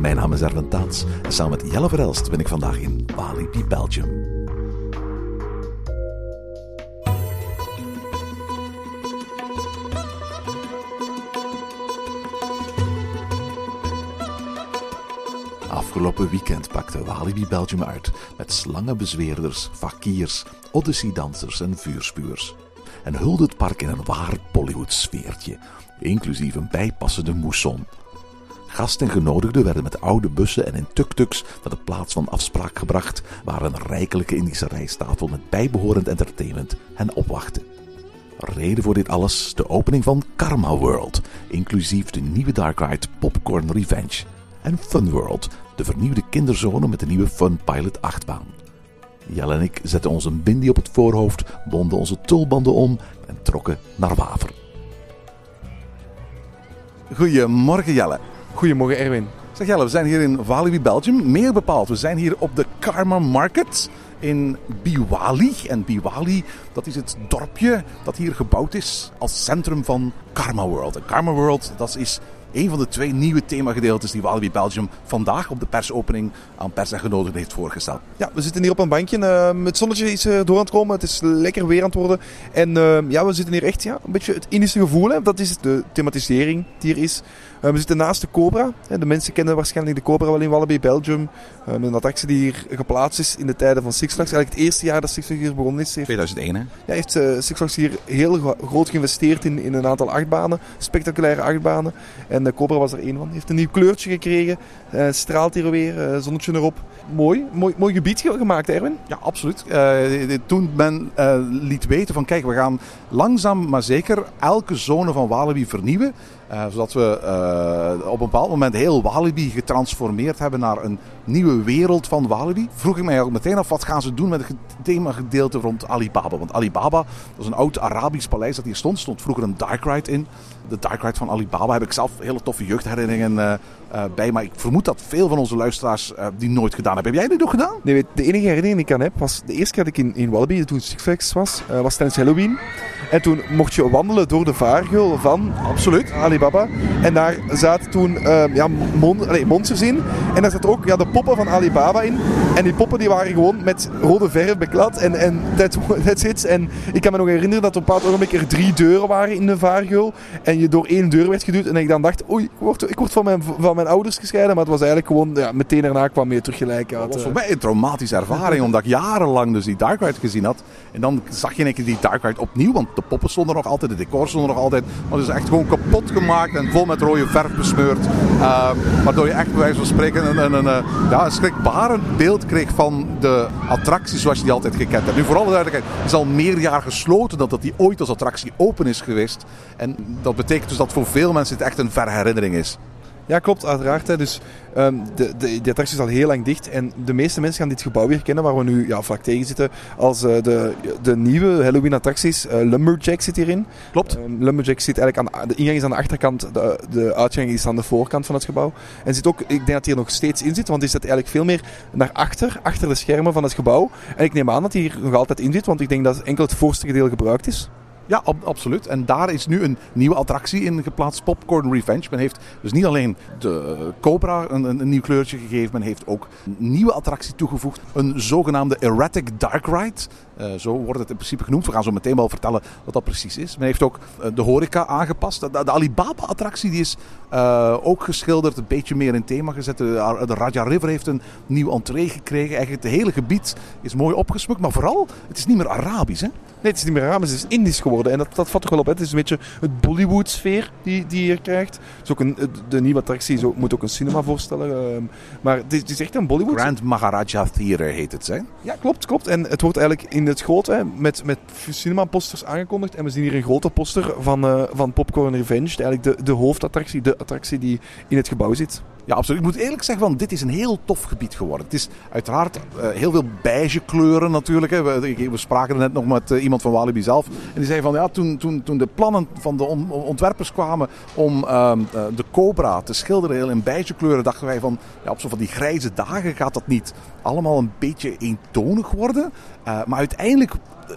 Mijn naam is Erwin Taats en samen met Jelle Verelst ben ik vandaag in Walibi, Belgium. Afgelopen weekend pakte Walibi Belgium uit met slangenbezweerders, fakiers, odyssey-dansers en vuurspuurs. En hulde het park in een waar Bollywood-sfeertje, inclusief een bijpassende mousson. Gasten en genodigden werden met oude bussen en in tuk-tuks naar de plaats van afspraak gebracht, waar een rijkelijke Indische rijsttafel met bijbehorend entertainment hen opwachtte. Reden voor dit alles de opening van Karma World, inclusief de nieuwe dark ride Popcorn Revenge. En Fun World, de vernieuwde kinderzone met de nieuwe Fun Pilot achtbaan. Jelle en ik zetten ons een op het voorhoofd, bonden onze tulbanden om en trokken naar Waver. Goedemorgen Jelle. Goedemorgen Erwin. Zeg Jelle, we zijn hier in Walibi, Belgium. Meer bepaald, we zijn hier op de Karma Market in Biwali. En Biwali, dat is het dorpje dat hier gebouwd is als centrum van Karma World. En Karma World, dat is een van de twee nieuwe themagedeeltes die Walibi Belgium vandaag op de persopening aan pers en genodigden heeft voorgesteld. Ja, we zitten hier op een bankje. Uh, het zonnetje is uh, door aan het komen. Het is lekker weer aan het worden. En uh, ja, we zitten hier echt ja, een beetje het Indische gevoel. Hè. Dat is de thematisering die er is. we zitten naast de Cobra. De mensen kennen waarschijnlijk de Cobra wel in Walibi Belgium. met een attractie die hier geplaatst is in de tijden van Six Flags. Eigenlijk het eerste jaar dat Six Flags hier begonnen is. Heeft, 2001 hè? Ja, heeft Six Flags hier heel groot geïnvesteerd in, in een aantal achtbanen. Spectaculaire achtbanen. En de Cobra was er één van. Heeft een nieuw kleurtje gekregen. Uh, straalt hier weer, uh, zonnetje erop. Mooi, mooi, mooi gebied gemaakt, Erwin. Ja, absoluut. Uh, toen men liet weten van kijk, we gaan langzaam maar zeker elke zone van Walibi vernieuwen. zodat we op een bepaald moment heel Walibi getransformeerd hebben naar een nieuwe wereld van Walibi. Vroeg ik mij ook meteen af, wat gaan ze doen met het themagedeelte rond Alibaba? Want Alibaba, dat is een oud Arabisch paleis dat hier stond. Stond vroeger een dark ride in. De dark ride van Alibaba heb ik zelf hele toffe jeugdherinneringen uh, uh, bij. Maar ik vermoed dat veel van onze luisteraars uh, die nooit gedaan hebben. Heb jij dit nog gedaan? Nee, de enige herinnering die ik aan heb was de eerste keer dat ik in, in Walibi, toen Six Flags was, was tijdens Halloween. En toen mocht je wandelen door de vaargeul van Absoluut. Alibaba. En daar zaten toen ja, mon allez, monsters in. En daar zaten ook ja, de poppen van Alibaba in. En die poppen die waren gewoon met rode verf beklad. En, en that's, that's it. En ik kan me nog herinneren dat op een bepaald ogenblik er drie deuren waren in de vaargeul. En je door één deur werd geduwd. En ik dan dacht, oei, ik word, ik word van, mijn, van mijn ouders gescheiden. Maar het was eigenlijk gewoon, ja, meteen daarna kwam weer terug gelijk. Dat was voor mij een traumatische ervaring. omdat ik jarenlang dus die Dark Ride gezien had. En dan zag je een keer die Dark Ride opnieuw. Want de poppen stonden nog altijd, de decors stonden nog altijd. Maar het is echt gewoon kapot gemaakt en vol met rode verf besmeurd. Uh, waardoor je echt bij wijze van spreken een, een, een, een, ja, een schrikbarend beeld kreeg van de attractie zoals je die altijd gekend hebt. Nu voor alle duidelijkheid, het is al meer jaar gesloten dat, dat die ooit als attractie open is geweest. En dat betekent dus dat voor veel mensen het echt een verre herinnering is. Ja, klopt, uiteraard. Hè. Dus um, de, de, de attractie is al heel lang dicht. En de meeste mensen gaan dit gebouw weer kennen, waar we nu ja, vlak tegen zitten. Als uh, de, de nieuwe Halloween-attracties. Uh, Lumberjack zit hierin. Klopt. Um, Lumberjack zit eigenlijk aan de, de ingang is aan de achterkant, de, de uitgang is aan de voorkant van het gebouw. En zit ook, ik denk dat hij er nog steeds in zit, want die zit eigenlijk veel meer naar achter, achter de schermen van het gebouw. En ik neem aan dat hij hier nog altijd in zit, want ik denk dat enkel het voorste gedeelte gebruikt is. Ja, ab absoluut. En daar is nu een nieuwe attractie in geplaatst, Popcorn Revenge. Men heeft dus niet alleen de Cobra een, een, nieuw kleurtje gegeven, men heeft ook een nieuwe attractie toegevoegd. Een zogenaamde Erratic Dark Ride. Uh, zo wordt het in principe genoemd. We gaan zo meteen wel vertellen wat dat precies is. Men heeft ook uh, de horeca aangepast. De, de Alibaba-attractie die is uh, ook geschilderd, een beetje meer in thema gezet. De, de Raja River heeft een nieuw entree gekregen. Eigenlijk het hele gebied is mooi opgesmukt. Maar vooral, het is niet meer Arabisch. Hè? Nee, het is niet meer Arabisch, het is Indisch geworden. En dat, dat vat toch wel op. Hè. Het is een beetje het Bollywood-sfeer die, die je hier krijgt. Het is ook een, de nieuwe attractie zo, moet ook een cinema voorstellen. ehm, maar het is, het is echt een Bollywood. Grand Maharaja Theater heet het, hè? Ja, klopt, klopt. En het wordt eigenlijk in het groot hè, met, met cinema-posters aangekondigd. En we zien hier een grote poster van, eh, van Popcorn Revenge. Eigenlijk de, de hoofdattractie, de attractie die in het gebouw zit. Ja, absoluut. Ik moet eerlijk zeggen, van, dit is een heel tof gebied geworden. Het is uiteraard eh, heel veel beige kleuren natuurlijk. Hè. We, we spraken net nog met eh, iemand van Walibi zelf. En die zei van, ja, toen, toen, toen de plannen van de on- ontwerpers kwamen om ehm, eh, de Cobra te schilderen heel in beige kleuren, dachten wij van, ja, op zo van die grijze dagen gaat dat niet allemaal een beetje eentonig worden. Maar uiteindelijk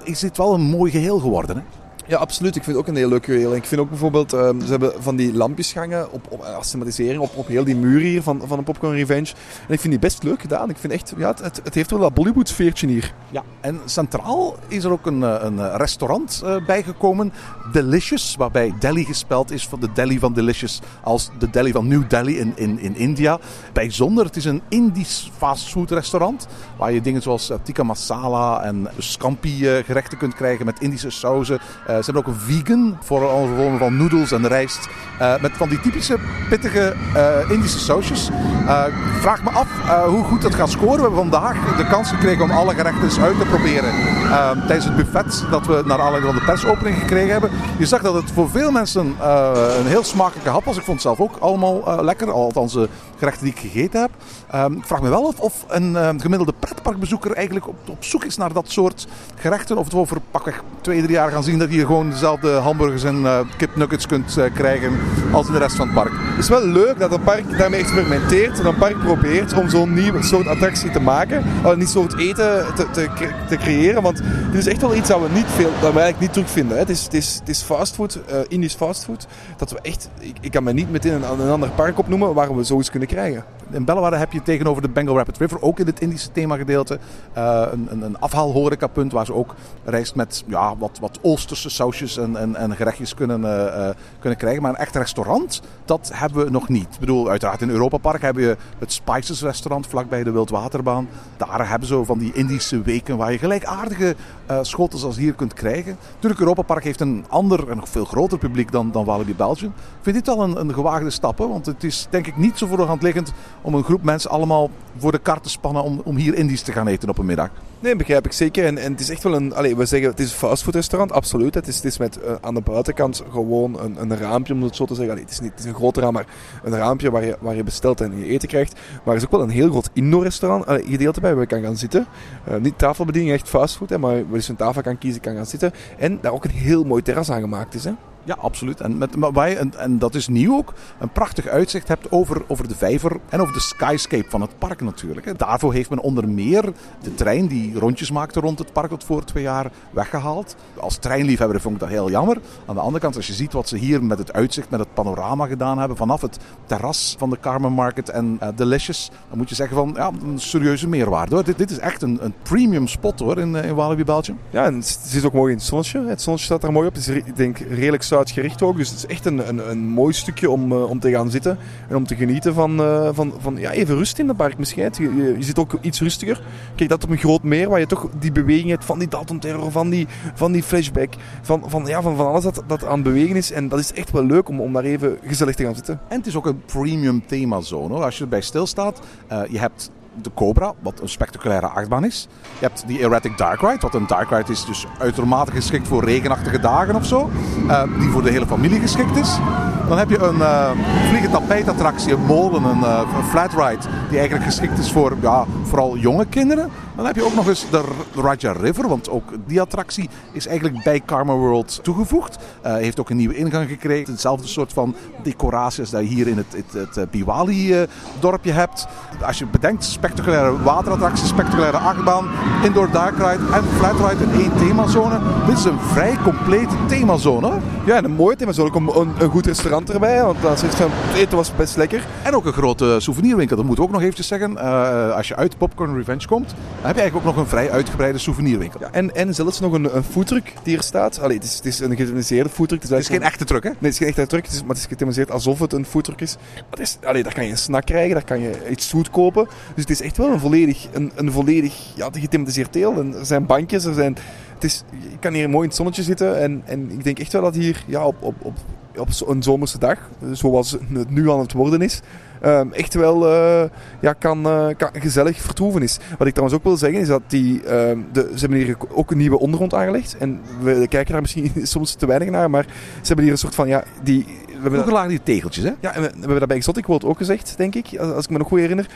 is dit wel een mooi geheel geworden. Hè. Ja, absoluut. Ik vind het ook een heel leuk. En ik vind ook bijvoorbeeld, ehm, ze hebben van die lampjes hangen op, op als thematisering op, op heel die muur hier van, van een Popcorn Revenge. En ik vind die best leuk gedaan. Ik vind echt, ja, het, het, het heeft wel dat Bollywood sfeertje hier. Ja, en centraal is er ook een, eh, een eh, restaurant eh, bijgekomen. Delicious, waarbij Delhi gespeld is van de Delhi van Delicious als de Delhi van New Delhi in, in, in India. Bijzonder, het is een Indisch fastfood restaurant waar je dingen zoals eh, tikka masala en scampi eh, gerechten kunt krijgen met Indische sauzen. Eh, ze hebben ook een vegan voor alle vormen van noedels en rijst. eh, met van die typische pittige eh, Indische sausjes. Eh, vraag me af eh, hoe goed dat gaat scoren. We hebben vandaag de kans gekregen om alle gerechten eens uit te proberen. eh, tijdens het buffet dat we naar aanleiding van de persopening gekregen hebben. Je zag dat het voor veel mensen eh, een heel smakelijke hap was. Ik vond het zelf ook allemaal eh, lekker. Althans de gerechten die ik gegeten heb. Ehm, ik vraag me wel af of een eh, gemiddelde pretparkbezoeker eigenlijk op, op zoek is naar dat soort gerechten. Of we over pakweg twee, drie jaar gaan zien dat gewoon dezelfde hamburgers en eh, kipnuggets kunt eh, krijgen als in de rest van het park. Het is wel leuk dat een park daarmee experimenteert. Dat een park probeert om zo'n nieuw soort attractie te maken. Een nieuw soort eten te, te, cre- te creëren. Want dit is echt wel iets dat we, niet veel, dat we eigenlijk niet terugvinden. Het, is, het, is, het is fastfood, eh Indisch fastfood. Dat we echt, ik, ik kan me niet meteen een, een ander park opnoemen waar we zoiets kunnen krijgen. In Bellewaarde heb je tegenover de Bengal Rapid River, ook in het Indische themagedeelte, eh, een, een, een afhaalhorecapunt waar ze ook rijst met ja, wat, wat Oosterse sausjes en, en, en gerechtjes kunnen, eh, eh, kunnen krijgen. Maar een echt restaurant, dat hebben we nog niet. Ik bedoel, uiteraard in Europa Park heb je het Spices restaurant vlakbij de Wildwaterbaan. Daar hebben ze van die Indische weken waar je gelijkaardige schotels als hier kunt krijgen. Natuurlijk, Europa Park heeft een ander en nog veel groter publiek dan, dan Walibi Belgium. Ik vind dit wel een, een gewaagde stap, want het is denk ik niet zo voor de hand liggend om een groep mensen allemaal voor de kar te spannen om, om hier Indisch te gaan eten op een middag. Nee, begrijp ik zeker. En, en het is echt wel een. Allee, we zeggen het is een fastfoodrestaurant, absoluut. Het is, het is met eh, aan de buitenkant gewoon een, een raampje, om het zo te zeggen. Allee, het, is niet, het is een groot raam, maar een raampje waar je, waar je bestelt en je eten krijgt. Maar er is ook wel een heel groot indoor-restaurant gedeelte bij waar je kan gaan zitten. Eh, niet tafelbediening, echt fastfood, maar waar je een tafel kan kiezen, kan gaan zitten. En daar ook een heel mooi terras aan gemaakt is. Hè. Ja, absoluut. En, met, maar je, en, en dat is nieuw ook, een prachtig uitzicht hebt over, over de vijver en over de skyscape van het park natuurlijk. Daarvoor heeft men onder meer de trein die rondjes maakte rond het park tot voor twee jaar weggehaald. Als treinliefhebber vond ik dat heel jammer. Aan de andere kant, als je ziet wat ze hier met het uitzicht, met het panorama gedaan hebben vanaf het terras van de Carmen Market en eh, Delicious, dan moet je zeggen van, ja, een serieuze meerwaarde. Dit, dit is echt een, een premium spot hoor in, eh, in Walibi Belgium. Ja, en het is ook mooi in het zonnetje. Het zonnetje staat daar mooi op. Het is, ik denk, redelijk zuidgericht ook. Dus het is echt een, een, een mooi stukje om, eh, om te gaan zitten. En om te genieten van, eh, van, van ja, even rust in het park misschien. Je zit ook iets rustiger. Kijk, dat op een groot meer, waar je toch die beweging hebt van die Dalton Terror, van die, van die flashback. Van, van, ja, van, van alles dat, dat aan het bewegen is. En dat is echt wel leuk om, om daar even gezellig te gaan zitten. En het is ook een premium themazone. Hoor. Als je erbij stilstaat, eh je hebt de Cobra, wat een spectaculaire achtbaan is. Je hebt die Erratic Dark Ride, wat een dark ride is, dus uitermate geschikt voor regenachtige dagen of zo. eh, die voor de hele familie geschikt is. Dan heb je een eh vliegend tapijtattractie, een molen, een, een flat ride, die eigenlijk geschikt is voor ja, vooral jonge kinderen. Dan heb je ook nog eens de Raja River, want ook die attractie is eigenlijk bij Karma World toegevoegd. Eh, heeft ook een nieuwe ingang gekregen. Hetzelfde soort van decoratie als dat je hier in het, het, het, Biwali-dorpje hebt. Als je bedenkt, spectaculaire waterattractie, spectaculaire achtbaan, indoor dark ride en flat ride in één themazone. Dit is een vrij complete themazone. Ja, en een mooie thema is ook een, een goed restaurant erbij. Want dan zit van, het eten was best lekker. En ook een grote souvenirwinkel, dat moeten we ook nog eventjes zeggen. Eh, als je uit Popcorn Revenge komt, dan heb je eigenlijk ook nog een vrij uitgebreide souvenirwinkel. Ja, en, en zelfs nog een, een foodtruck die er staat. Allee, het, is, het is een georganiseerde foodtruck. Het is geen echte truck, hè? Nee, het is geen echte truck, het is, maar het is gethematiseerd alsof het een foodtruck is. Maar het is allee, daar kan je een snack krijgen, daar kan je iets zoet kopen. Dus het is echt wel een volledig, een, een volledig ja, gethematiseerd deel. En er zijn bankjes, er zijn... Het is, je kan hier mooi in het zonnetje zitten. En, en ik denk echt wel dat hier ja, op, op, op, op zo'n zomerse dag, zoals het nu aan het worden is, um, echt wel uh, ja, kan, uh, kan gezellig vertoeven is. Wat ik trouwens ook wil zeggen is dat die, um, de, ze hebben hier ook een nieuwe ondergrond aangelegd. En we kijken daar misschien soms te weinig naar, maar ze hebben hier een soort van, ja, die... We hebben Vroeger lagen die tegeltjes, hè? Ja, en we, we hebben dat bij Exotic World ook gezegd, denk ik, als, als ik me nog goed herinner.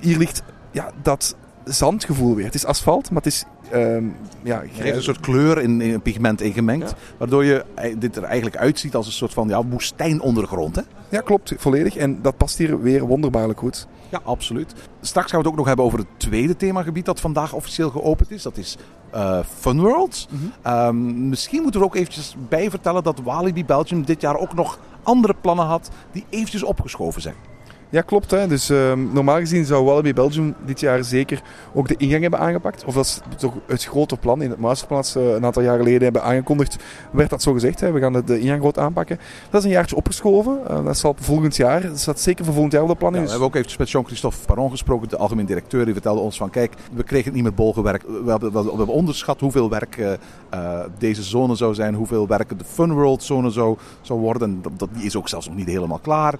Hier ligt ja, dat zandgevoel weer. Het is asfalt, maar het is Um, ja, heeft een soort kleur in, in pigment ingemengd. Ja. Waardoor je dit er eigenlijk uitziet als een soort van ja, woestijnondergrond. Hè? Ja, klopt. Volledig. En dat past hier weer wonderbaarlijk goed. Ja, absoluut. Straks gaan we het ook nog hebben over het tweede themagebied dat vandaag officieel geopend is. Dat is uh, Funworld. Mm -hmm. um, misschien moeten we er ook eventjes bij vertellen dat Walibi Belgium dit jaar ook nog andere plannen had die eventjes opgeschoven zijn. Ja, klopt. Hè. Dus uh, normaal gezien zou Wallaby Belgium dit jaar zeker ook de ingang hebben aangepakt. Of dat is toch het grote plan in het masterplan uh, een aantal jaar geleden hebben aangekondigd. Werd dat zo gezegd. Hè. We gaan de, de ingang groot aanpakken. Dat is een jaartje opgeschoven. Uh, dat zal volgend jaar. Dat staat zeker voor volgend jaar op de planning. Ja, we hebben ook even met Jean-Christophe Paron gesproken, de algemeen directeur. Die vertelde ons van kijk, we kregen het niet met bol gewerkt. We hebben, we hebben onderschat hoeveel werk uh, deze zone zou zijn. Hoeveel werk de Funworld zone zou, zou worden. Dat, dat, die is ook zelfs nog niet helemaal klaar.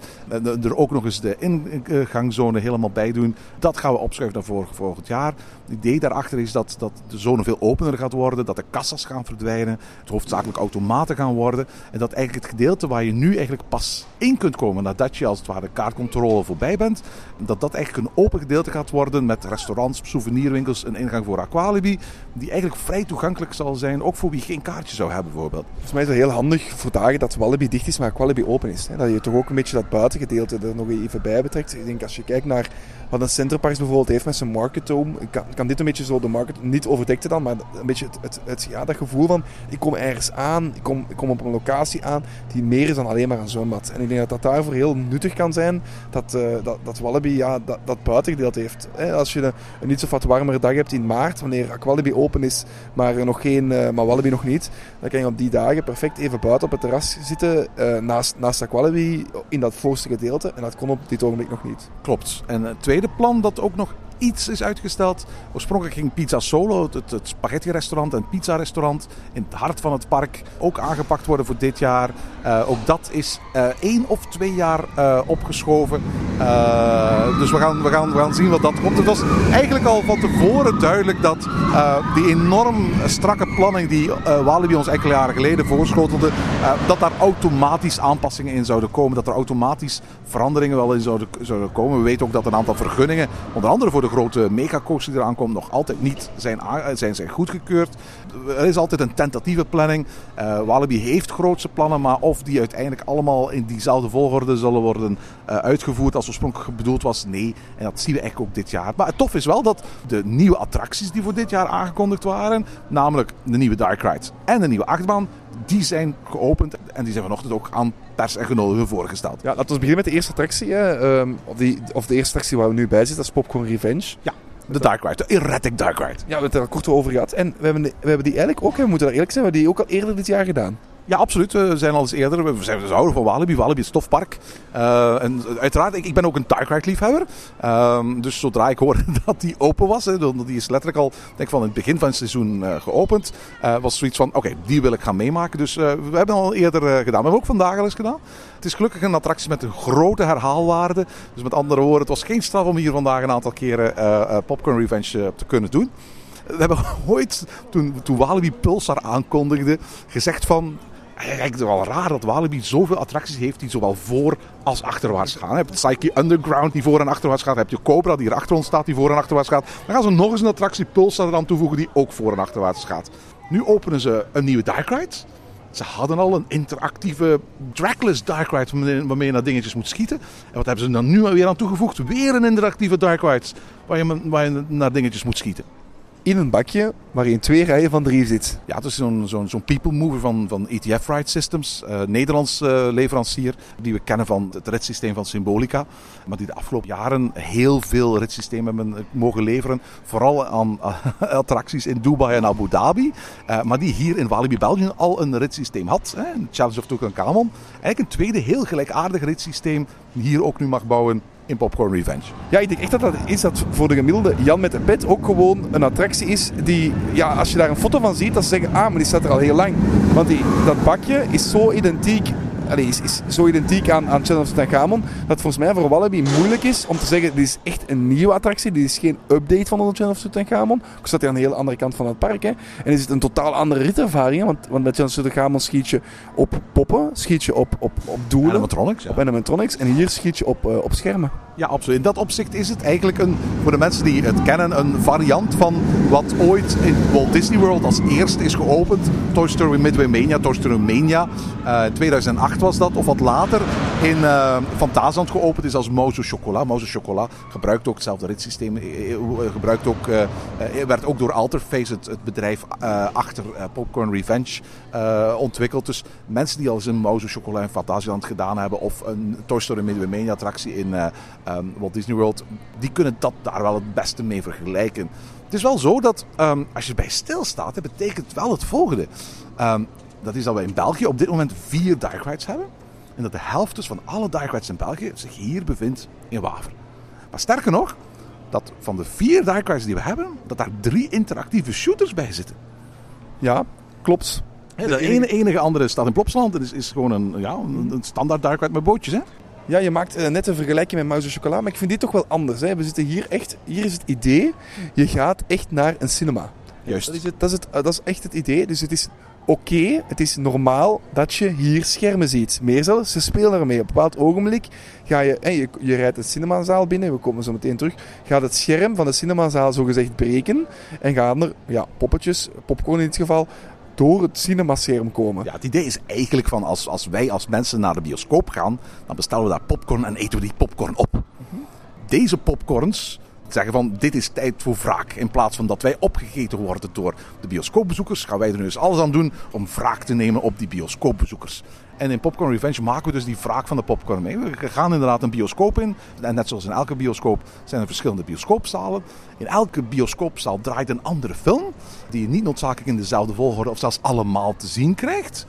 er ook nog eens de ingangzone helemaal bij doen. Dat gaan we opschuiven naar volgend jaar. Het idee daarachter is dat, dat de zone veel opener gaat worden, dat de kassas gaan verdwijnen, het hoofdzakelijk automaten gaan worden. En dat eigenlijk het gedeelte waar je nu eigenlijk pas in kunt komen nadat je als het ware de kaartcontrole voorbij bent, dat dat eigenlijk een open gedeelte gaat worden met restaurants, souvenirwinkels, een ingang voor Aqualibi, die eigenlijk vrij toegankelijk zal zijn, ook voor wie geen kaartje zou hebben bijvoorbeeld. Volgens mij is het heel handig voor dagen dat Walibi dicht is, maar Aqualibi open is. Hè? Dat je toch ook een beetje dat buitengedeelte er nog even bij betrekt. Ik denk als je kijkt naar wat een Centerparks bijvoorbeeld heeft met zijn marketdome, kan, kan dit een beetje zo de market, niet overdekte dan, maar een beetje het, het, ja, dat gevoel van ik kom ergens aan, ik kom, kom op een locatie aan die meer is dan alleen maar een zwembad. En ik denk dat dat daarvoor heel nuttig kan zijn, dat, uh, dat, dat Wallaby ja, dat, dat buitengedeelte heeft. Als je een, een niet zo wat warmere dag hebt in maart, wanneer Aqualibi open is, maar nog geen, uh, maar Wallaby nog niet, dan kan je op die dagen perfect even buiten op het terras zitten, uh, naast, naast Aqualibi in dat voorste gedeelte. En dat kon op dit ogenblik nog niet. Klopt. En het tweede plan dat ook nog iets is uitgesteld. Oorspronkelijk ging Pizza Solo, het, het spaghetti-restaurant en pizza-restaurant in het hart van het park, ook aangepakt worden voor dit jaar. Uh, ook dat is uh, één of twee jaar uh, opgeschoven. dus we gaan, we, gaan, we gaan zien wat dat komt. Het was eigenlijk al van tevoren duidelijk dat die enorm strakke planning die Walibi ons enkele jaren geleden voorschotelde, dat daar automatisch aanpassingen in zouden komen. Dat er automatisch veranderingen wel in zouden, zouden komen. We weten ook dat een aantal vergunningen, onder andere voor de grote megacoast die eraan komt, nog altijd niet zijn, zijn, zijn goedgekeurd. Er is altijd een tentatieve planning. Uh, Walibi heeft grootse plannen, maar of die uiteindelijk allemaal in diezelfde volgorde zullen worden uh, uitgevoerd als oorspronkelijk bedoeld was, nee. En dat zien we eigenlijk ook dit jaar. Maar het tof is wel dat de nieuwe attracties die voor dit jaar aangekondigd waren, namelijk de nieuwe Dark Ride en de nieuwe achtbaan, die zijn geopend en die zijn vanochtend ook aan pers en genodigden voorgesteld. Ja, laten we beginnen met de eerste attractie. Hè. Um, of, die, of de eerste attractie waar we nu bij zitten, dat is Popcorn Revenge. Ja. De Dark Ride, de Erratic Dark Ride. Ja, we hebben het er kort over gehad. En we hebben, die, we hebben die eigenlijk ook, we moeten daar eerlijk zijn, we hebben die ook al eerder dit jaar gedaan. Ja, absoluut. We zijn al eens eerder. We zijn ouder van Walibi. Walibi is park. Uh, en uiteraard, ik, ben ook een Dark Ride liefhebber. Uh, dus zodra ik hoorde dat die open was, hè, die is letterlijk al denk van het begin van het seizoen uh, geopend, was zoiets van, oké, die wil ik gaan meemaken. Dus we hebben al eerder gedaan. We hebben ook vandaag al eens gedaan. Het is gelukkig een attractie met een grote herhaalwaarde. Dus met andere woorden, het was geen straf om hier vandaag een aantal keren Popcorn Revenge te kunnen doen. We hebben ooit, toen, toen Walibi Pulsar aankondigde, gezegd van eigenlijk wel raar dat Walibi zoveel attracties heeft die zowel voor als achterwaarts gaan. Je hebt Psyche Underground die voor en achterwaarts gaat. Dan heb je Cobra die hier achter staat die voor en achterwaarts gaat. Dan gaan ze nog eens een attractie Pulsar eraan toevoegen die ook voor en achterwaarts gaat. Nu openen ze een nieuwe Dark Ride. Ze hadden al een interactieve Dragless Dark Ride waarmee je naar dingetjes moet schieten. En wat hebben ze dan nu weer aan toegevoegd? Weer een interactieve Dark Ride je, waar je naar dingetjes moet schieten. In een bakje waarin twee rijen van drie zit. Ja, het is zo'n zo'n zo'n people mover van, van ETF Ride Systems, uh, Nederlands uh, leverancier, die we kennen van het ritssysteem van Symbolica, maar die de afgelopen jaren heel veel ritssystemen hebben mogen leveren, vooral aan attracties in Dubai en Abu Dhabi, maar die hier in Walibi Belgium al een ritssysteem had, hè, Challenge of Tutankhamon. Eigenlijk een tweede heel gelijkaardig ritssysteem hier ook nu mag bouwen in Popcorn Revenge. Ja, ik denk echt dat dat is dat voor de gemiddelde Jan met de pet ook gewoon een attractie is die, ja, als je daar een foto van ziet, dat ze zeggen, ah, maar die staat er al heel lang. Want die, dat bakje is zo identiek allee, is, is zo identiek aan, aan Challenge of Tutankhamon dat het volgens mij voor Wallaby moeilijk is om te zeggen dit is echt een nieuwe attractie, dit is geen update van de Challenge of Tutankhamon. Ik staat hier aan de hele andere kant van het park. Hè. En is het een totaal andere ritervaring, want, want bij Challenge of Tutankhamon schiet je op poppen, schiet je op, op, op doelen. Animatronics, ja. Op animatronics. En hier schiet je op, uh, op schermen. Ja, absoluut. In dat opzicht is het eigenlijk een, voor de mensen die het kennen, een variant van wat ooit in Walt Disney World als eerste is geopend. Toy Story Midway Mania, Toy Story Mania. Uh, 2008 was dat, of wat later in uh, geopend is als Mozo Chocola. Mozo Chocola gebruikt ook hetzelfde ritssysteem. Gebruikt ook, werd ook door Alterface, het, bedrijf achter Popcorn Revenge, ontwikkeld. Dus mensen die al eens een Mozo Chocola in Fantasyland gedaan hebben, of een Toy Story Midway Mania attractie in um, Walt Disney World, die kunnen dat daar wel het beste mee vergelijken. Het is wel zo dat um, als je bij stilstaat, dat betekent wel het volgende. Um, dat is dat we in België op dit moment vier dark rides hebben. En dat de helft dus van alle dark rides in België zich hier bevindt in Waver. Maar sterker nog, dat van de vier dark rides die we hebben, dat daar drie interactieve shooters bij zitten. Ja, klopt. de ene, enige andere staat in Plopsland. Het is, is gewoon een, ja, een standaard dark ride met bootjes. Hè? Ja, je maakt uh, net een vergelijking met Mouse Chocola, maar ik vind dit toch wel anders. Hè? We zitten hier echt, hier is het idee, je gaat echt naar een cinema. Juist. Dat is, het, dat is, het, uh, dat is echt het idee. Dus het is oké, okay, het is normaal dat je hier schermen ziet. Meer zelfs, ze spelen ermee. Op een bepaald ogenblik ga je, hè, je, je rijdt een cinemazaal binnen, we komen zo meteen terug, gaat het scherm van de cinemazaal zogezegd breken en gaan er ja, poppetjes, popcorn in dit geval, door het cinemascherm komen. Ja, het idee is eigenlijk van als, als wij als mensen naar de bioscoop gaan, dan bestellen we daar popcorn en eten we die popcorn op. Deze popcorns zeggen van dit is tijd voor wraak. In plaats van dat wij opgegeten worden door de bioscoopbezoekers, gaan wij er nu eens alles aan doen om wraak te nemen op die bioscoopbezoekers. En in Popcorn Revenge maken we dus die wraak van de popcorn mee. We gaan inderdaad een bioscoop in. En net zoals in elke bioscoop zijn er verschillende bioscoopzalen. In elke bioscoopzaal draait een andere film. Die je niet noodzakelijk in dezelfde volgorde of zelfs allemaal te zien krijgt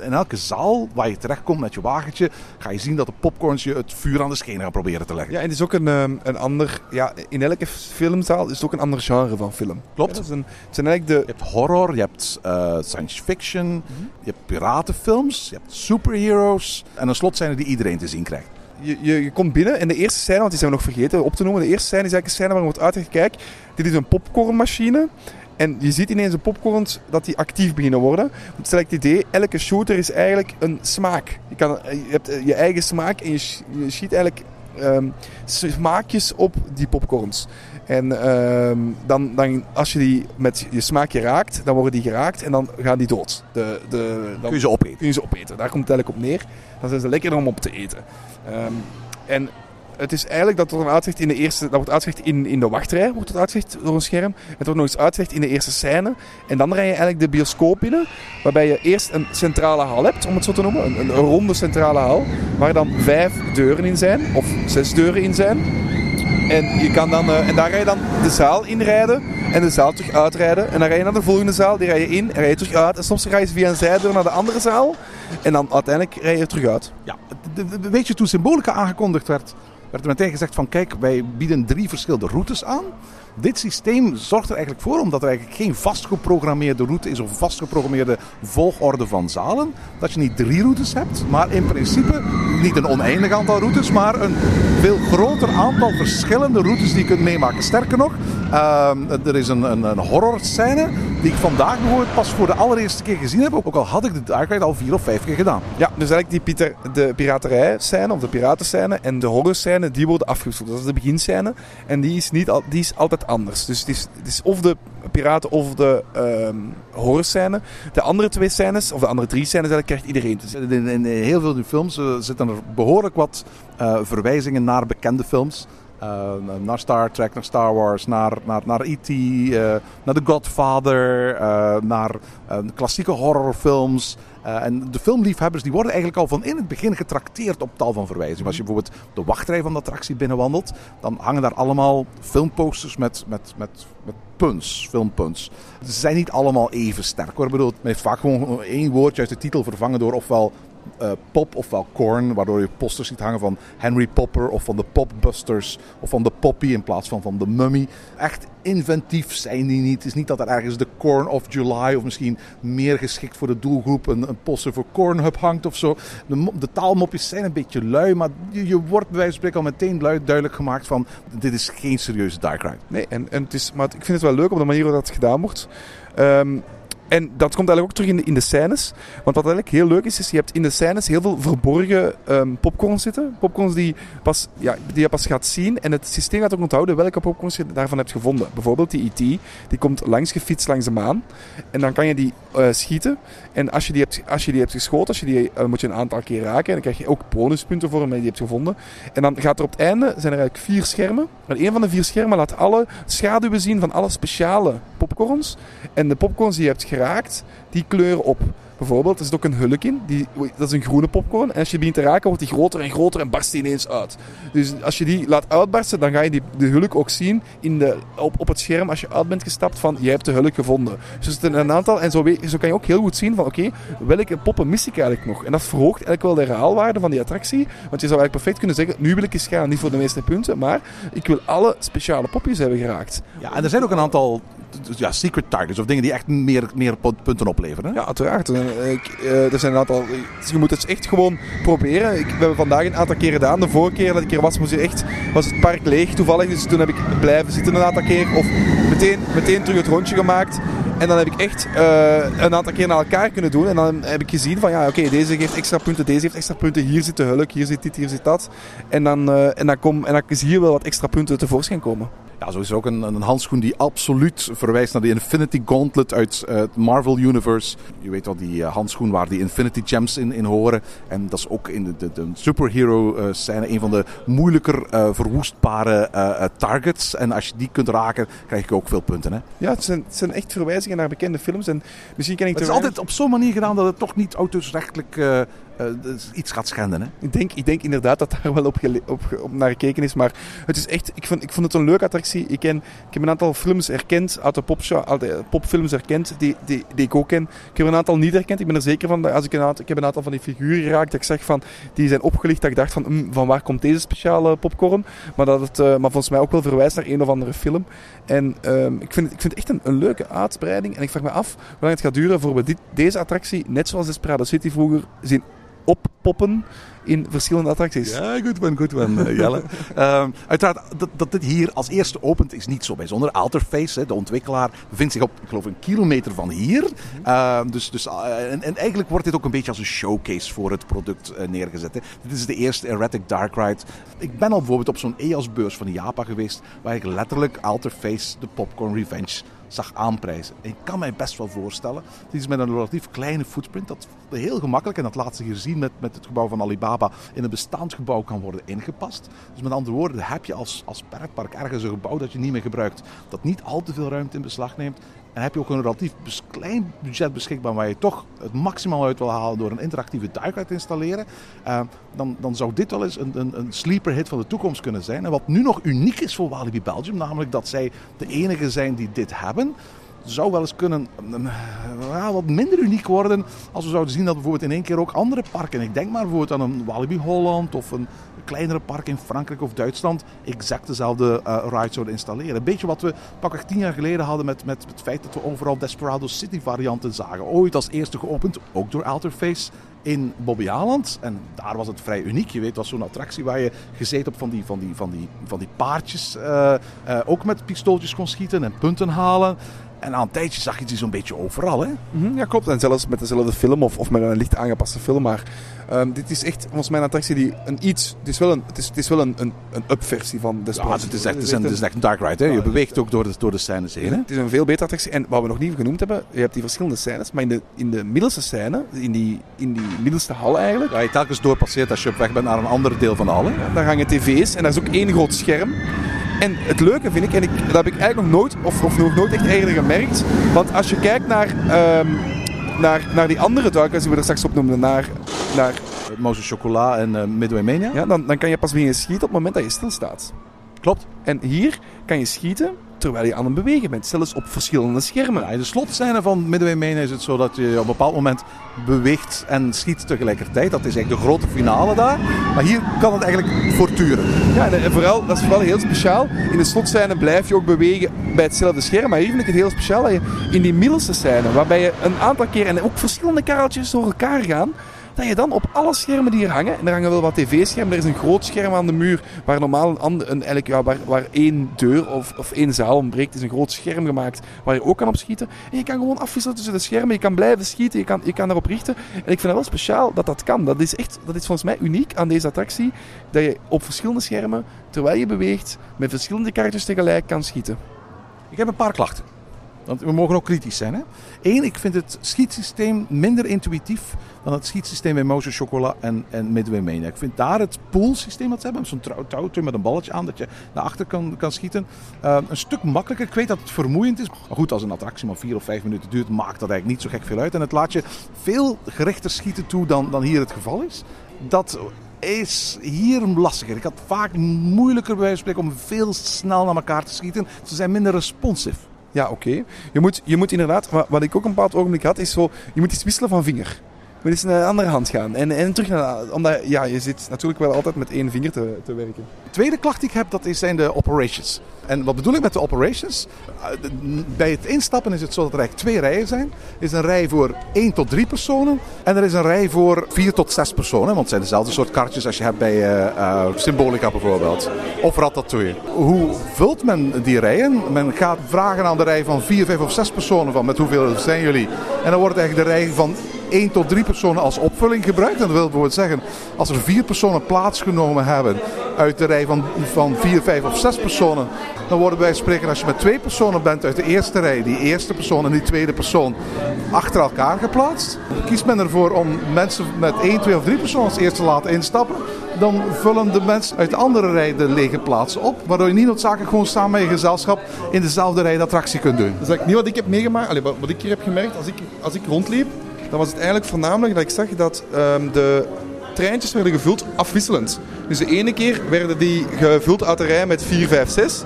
in elke zaal waar je terechtkomt met je wagentje, ga je zien dat de popcorns je het vuur aan de schenen gaan proberen te leggen. Ja, en het is ook een, een ander, ja, in elke filmzaal is het ook een ander genre van film. Klopt. Ja, een, het zijn eigenlijk de... Je hebt horror, je hebt uh, science fiction, mm -hmm. je hebt piratenfilms, je hebt superheroes en een slot zijn er die iedereen te zien krijgt. Je, je, je, komt binnen en de eerste scène, want die zijn we nog vergeten op te noemen. De eerste scène is eigenlijk een scène waar wordt uitgelegd, kijk, dit is een popcornmachine. En je ziet ineens de popcorns dat die actief beginnen worden. Het het idee, elke shooter is eigenlijk een smaak. Je, kan, je hebt je eigen smaak en je, je schiet eigenlijk um, smaakjes op die popcorns. En um, dan, dan, als je die met je smaakje raakt, dan worden die geraakt en dan gaan die dood. De, de, dan kun je ze opeten. Kun je ze opeten. Daar komt het eigenlijk op neer. Dan zijn ze lekker om op te eten. Um, en het is eigenlijk dat wordt uitgelegd in de eerste, dat wordt uitgelegd in, in de wachtrij, wordt het uitgelegd door een scherm. Het wordt nog eens uitgelegd in de eerste scène. En dan rij je eigenlijk de bioscoop binnen, waarbij je eerst een centrale hal hebt, om het zo te noemen. Een, een ronde centrale hal, waar dan vijf deuren in zijn, of zes deuren in zijn. En, je kan dan, uh, en daar rij je dan de zaal inrijden en de zaal terug uitrijden. En dan rij je naar de volgende zaal, die rij je in en rij je terug uit. En soms ga je via een zijdeur naar de andere zaal. En dan uiteindelijk rij je terug uit. Ja, weet je, toen Symbolica aangekondigd werd, werd er meteen gezegd van kijk, wij bieden drie verschillende routes aan. Dit systeem zorgt er eigenlijk voor, omdat er eigenlijk geen vastgeprogrammeerde route is of vastgeprogrammeerde volgorde van zalen, dat je niet drie routes hebt, maar in principe niet een oneindig aantal routes, maar een veel groter aantal verschillende routes die je kunt meemaken. Sterker nog, uh, er is een, een, een horrorscène die ik vandaag bijvoorbeeld pas voor de allereerste keer gezien heb, ook al had ik de Ride al vier of vijf keer gedaan. Ja, dus eigenlijk die Pieter, de piraterij-scène of de piratenscène en de horrorscène, die worden afgewisseld. Dat is de beginscène en die is, niet al, die is altijd anders. Dus het is, het is of de piraten of de um. De andere twee scènes, of de andere drie scènes, eigenlijk krijgt iedereen te zien. In, in heel veel films uh, zitten er behoorlijk wat uh, verwijzingen naar bekende films. Uh, naar Star Trek, naar Star Wars, naar, naar, naar E.T., uh, naar The Godfather, naar klassieke horrorfilms. en de filmliefhebbers die worden eigenlijk al van in het begin getrakteerd op tal van verwijzingen. Als je bijvoorbeeld de wachtrij van de attractie binnenwandelt, dan hangen daar allemaal filmposters met, met, met, met puns, filmpuns. Ze zijn niet allemaal even sterk hoor. Ik bedoel, vaak gewoon één woordje uit de titel vervangen door ofwel uh, pop ofwel corn, waardoor je posters ziet hangen van Henry Popper of van de Popbusters of van de Poppy in plaats van van de Mummy. Echt inventief zijn die niet. Het is niet dat er ergens de Corn of July of misschien meer geschikt voor de doelgroep een, een poster voor Cornhub hangt of zo. De, de, taalmopjes zijn een beetje lui, maar je, je wordt bij wijze van spreken al meteen duidelijk gemaakt van dit is geen serieuze dark ride. Nee, en, en het is, maar ik vind het wel leuk op de manier waarop dat gedaan wordt. Um, en dat komt eigenlijk ook terug in de, in de scènes. Want wat eigenlijk heel leuk is, is je hebt in de scènes heel veel verborgen um, popcorns zitten. Popcorns die, pas, ja, die je pas gaat zien. En het systeem gaat ook onthouden welke popcorns je daarvan hebt gevonden. Bijvoorbeeld die E.T. Die komt langs gefietst langs de maan. En dan kan je die uh, schieten. En als je die hebt, als je die hebt geschoten, als je die, uh, moet je een aantal keer raken. En dan krijg je ook bonuspunten voor omdat je die hebt gevonden. En dan gaat er op het einde, zijn er eigenlijk vier schermen. En een van de vier schermen laat alle schaduwen zien van alle speciale popcorns. En de popcorns die je hebt geraakt, die kleuren op. Bijvoorbeeld, er zit ook een hulk in. Die, dat is een groene popcorn. En als je begint te raken, wordt die groter en groter en barst die ineens uit. Dus als je die laat uitbarsten, dan ga je die, de hulk ook zien in de, op, op het scherm als je uit bent gestapt van, je hebt de hulk gevonden. Dus er zitten een aantal, en zo, zo kan je ook heel goed zien van, oké, welke poppen mis ik eigenlijk nog? En dat verhoogt eigenlijk wel de herhaalwaarde van die attractie. Want je zou eigenlijk perfect kunnen zeggen, nu wil ik eens gaan, niet voor de meeste punten, maar ik wil alle speciale popjes hebben geraakt. Ja, en er zijn ook een aantal ja, secret targets of dingen die echt meer, meer punten opleveren. Ja, uiteraard. Ik, uh, er zijn een aantal, dus je moet het echt gewoon proberen. Ik, we hebben vandaag een aantal keren gedaan. De vorige keer dat ik er was, moest je echt, was het park leeg toevallig. Dus toen heb ik blijven zitten een aantal keer. Of meteen, meteen terug het rondje gemaakt. En dan heb ik echt uh, een aantal keer naar elkaar kunnen doen. En dan heb ik gezien van ja, oké, deze geeft extra punten, deze heeft extra punten. Hier zit de hulk, hier zit dit, hier zit dat. En dan, uh, en dan, kom, en dan zie je wel wat extra punten tevoorschijn komen. Ja, zo is er ook een, een handschoen die absoluut verwijst naar de Infinity Gauntlet uit uh, het Marvel Universe. Je weet wel, die uh, handschoen waar die Infinity Gems in, in horen. En dat is ook in de, de, de superhero uh, scène een van de moeilijker verwoestbare targets. En als je die kunt raken, krijg je ook veel punten. Hè? Ja, het zijn, het zijn echt verwijzingen naar bekende films. En misschien kan ik het is altijd op zo'n manier gedaan dat het toch niet auteursrechtelijk iets gaat schenden. Hè? Ik, denk, ik denk inderdaad dat daar wel op, op, naar gekeken is. Maar het is echt, ik, vond, ik vond het een leuke attractie. Ik, ken, ik heb een aantal films herkend, uit de, popshow, de popfilms herkend, die, die, die ik ook ken. Ik heb een aantal niet herkend. Ik ben er zeker van, als ik, een aantal, ik heb een aantal van die figuren geraakt, dat ik zeg van, die zijn opgelicht, dat ik dacht van, mm, van waar komt deze speciale popcorn? Maar, dat het, uh, maar volgens mij ook wel verwijst naar een of andere film. En um, ik, vind, ik vind het echt een, een, leuke uitbreiding. En ik vraag me af hoe lang het gaat duren voor we dit, deze attractie, net zoals Desperado City vroeger, zien oppoppen in verschillende attracties. Ja, goed man, goed man, uh, Jelle. um, uiteraard, dat, dat dit hier als eerste opent is niet zo bijzonder. Alterface, hè, de ontwikkelaar, bevindt zich op, ik geloof, een kilometer van hier. Uh, dus, dus, uh, en, en, eigenlijk wordt dit ook een beetje als een showcase voor het product uh, neergezet. Hè. Dit is de eerste Erratic Dark Ride. Ik ben al bijvoorbeeld op zo'n EOS-beurs van de Japa geweest, waar ik letterlijk Alterface, de Popcorn Revenge zag aanprijzen. En ik kan mij best wel voorstellen, dit is met een relatief kleine footprint, dat heel gemakkelijk, en dat laat zich hier zien met, met het gebouw van Alibaba, in een bestaand gebouw kan worden ingepast. Dus met andere woorden, heb je als, als pretpark ergens een gebouw dat je niet meer gebruikt, dat niet al te veel ruimte in beslag neemt, en heb je ook een relatief klein budget beschikbaar waar je toch het maximaal uit wil halen door een interactieve duik te installeren, uh, dan, dan zou dit wel eens een, een, een sleeper hit van de toekomst kunnen zijn. En wat nu nog uniek is voor Walibi Belgium, namelijk dat zij de enige zijn die dit hebben zou wel eens kunnen uh, wat minder uniek worden als we zouden zien dat bijvoorbeeld in één keer ook andere parken, ik denk maar bijvoorbeeld aan een Walibi Holland of een kleinere park in Frankrijk of Duitsland, exact dezelfde uh, ride zouden installeren. Een beetje wat we pakweg tien jaar geleden hadden met, met het feit dat we overal Desperado City varianten zagen. Ooit als eerste geopend, ook door Alterface in Bobbejaanland. En daar was het vrij uniek. Je weet, was zo'n attractie waar je gezeten op van die, van die, van die, van die paardjes. Uh, uh, ook met pistooltjes kon schieten en punten halen. En aan een tijdje zag je die zo'n beetje overal. Hè? Mhm, ja, klopt. En zelfs met dezelfde film of, of met een licht aangepaste film. Maar ehm, dit is echt volgens mij een attractie die een iets... Het is wel een, het is, het is wel een, een, een up-versie van Ja, Despacito. het is echt, het is een, het is echt een dark ride. Hè? Je beweegt ook door de, door de scènes heen. Hè? Het is een veel betere attractie. En wat we nog niet genoemd hebben, je hebt die verschillende scènes. Maar in de, in de middelste scène, in die, in die middelste hal eigenlijk, Waar je telkens doorpasseert als je op weg bent naar een ander deel van de hal. Hè? daar hangen tv's en daar is ook één groot scherm. En het leuke vind ik, en ik, dat heb ik eigenlijk nog nooit, of, of nog nooit echt eerder gemerkt. Want als je kijkt naar, ehm, naar, naar die andere duikers die we er straks op noemden, naar, naar, Moses Chocolat en eh, Midway Mania. ja, dan, dan kan je pas beginnen schieten op het moment dat je stilstaat. Klopt. En hier kan je schieten terwijl je aan het bewegen bent, zelfs op verschillende schermen. Ja, in de slotscène van Midway Mania is het zo dat je op een bepaald moment beweegt en schiet tegelijkertijd. Dat is eigenlijk de grote finale daar. Maar hier kan het eigenlijk voortduren. Ja, en vooral, dat is vooral heel speciaal. In de slotscène blijf je ook bewegen bij hetzelfde scherm. Maar hier vind ik het heel speciaal dat je in die middelste scène, waarbij je een aantal keer en ook verschillende kareltjes door elkaar gaan, dat je dan op alle schermen die hier hangen, en er hangen wel wat tv-schermen, er is een groot scherm aan de muur, waar normaal een een, eigenlijk, ja, waar, waar één deur of, of één zaal ontbreekt, is een groot scherm gemaakt waar je ook kan op schieten. En je kan gewoon afwisselen tussen de schermen, je kan blijven schieten, je kan, je kan daarop richten. En ik vind het wel speciaal dat dat kan. Dat is, echt, dat is volgens mij uniek aan deze attractie, dat je op verschillende schermen, terwijl je beweegt, met verschillende kaartjes tegelijk kan schieten. Ik heb een paar klachten. Want we mogen ook kritisch zijn. Hè? Eén, ik vind het schietsysteem minder intuïtief dan het schietsysteem bij Moses Chocolat en, en Midway Mania. Ik vind daar het poolsysteem dat ze hebben, zo'n touwtje met een balletje aan dat je naar achter kan, kan schieten, eh, een stuk makkelijker. Ik weet dat het vermoeiend is. Maar goed, als een attractie maar vier of vijf minuten duurt, maakt dat eigenlijk niet zo gek veel uit. En het laat je veel gerichter schieten toe dan, dan hier het geval is. Dat is hier lastiger. Ik had vaak moeilijker bij wijze van spreken om veel snel naar elkaar te schieten. Ze zijn minder responsive. Ja, oké. Je, moet, je moet inderdaad, wat, ik ook een bepaald ogenblik had, is zo, je moet iets wisselen van vinger. Moet eens naar een andere hand gaan. En, en terug naar, omdat ja, je zit natuurlijk wel altijd met één vinger te, te werken. De tweede klacht die ik heb, dat zijn de operations. En wat bedoel ik met de operations? Uh, de- Bij het instappen is het zo dat er eigenlijk twee rijen zijn. Er is een rij voor 1 tot 3 personen. En er is een rij voor 4 tot 6 personen. Want het zijn dezelfde soort kaartjes als je hebt bij eh, eh, Symbolica bijvoorbeeld. Of Ratatouille. Hoe vult men die rijen? Men gaat vragen aan de rij van 4, 5 of 6 personen van met hoeveel zijn jullie? En dan wordt eigenlijk de rij van 1 tot 3 personen als opvulling gebruikt. En dat wil zeggen, als er 4 personen plaatsgenomen hebben uit de rij van, van 4, 5 of 6 personen, dan worden wij spreken als je met twee personen bent uit de eerste rij, die eerste persoon en die tweede persoon achter elkaar geplaatst. Kiest men ervoor om mensen met 1, 2 of 3 personen als eerste te laten instappen, dan vullen de mensen uit de andere rij de lege plaatsen op, waardoor je niet noodzakelijk gewoon samen met je gezelschap in dezelfde rij de attractie kunt doen. Dat is niet wat ik heb meegemaakt. Allee, wat ik hier heb gemerkt als ik, als ik rondliep, dan was het eigenlijk voornamelijk dat ik zag dat ehm, de treintjes werden gevuld afwisselend. Dus de ene keer werden die gevuld uit de rij met 4, 5, 6.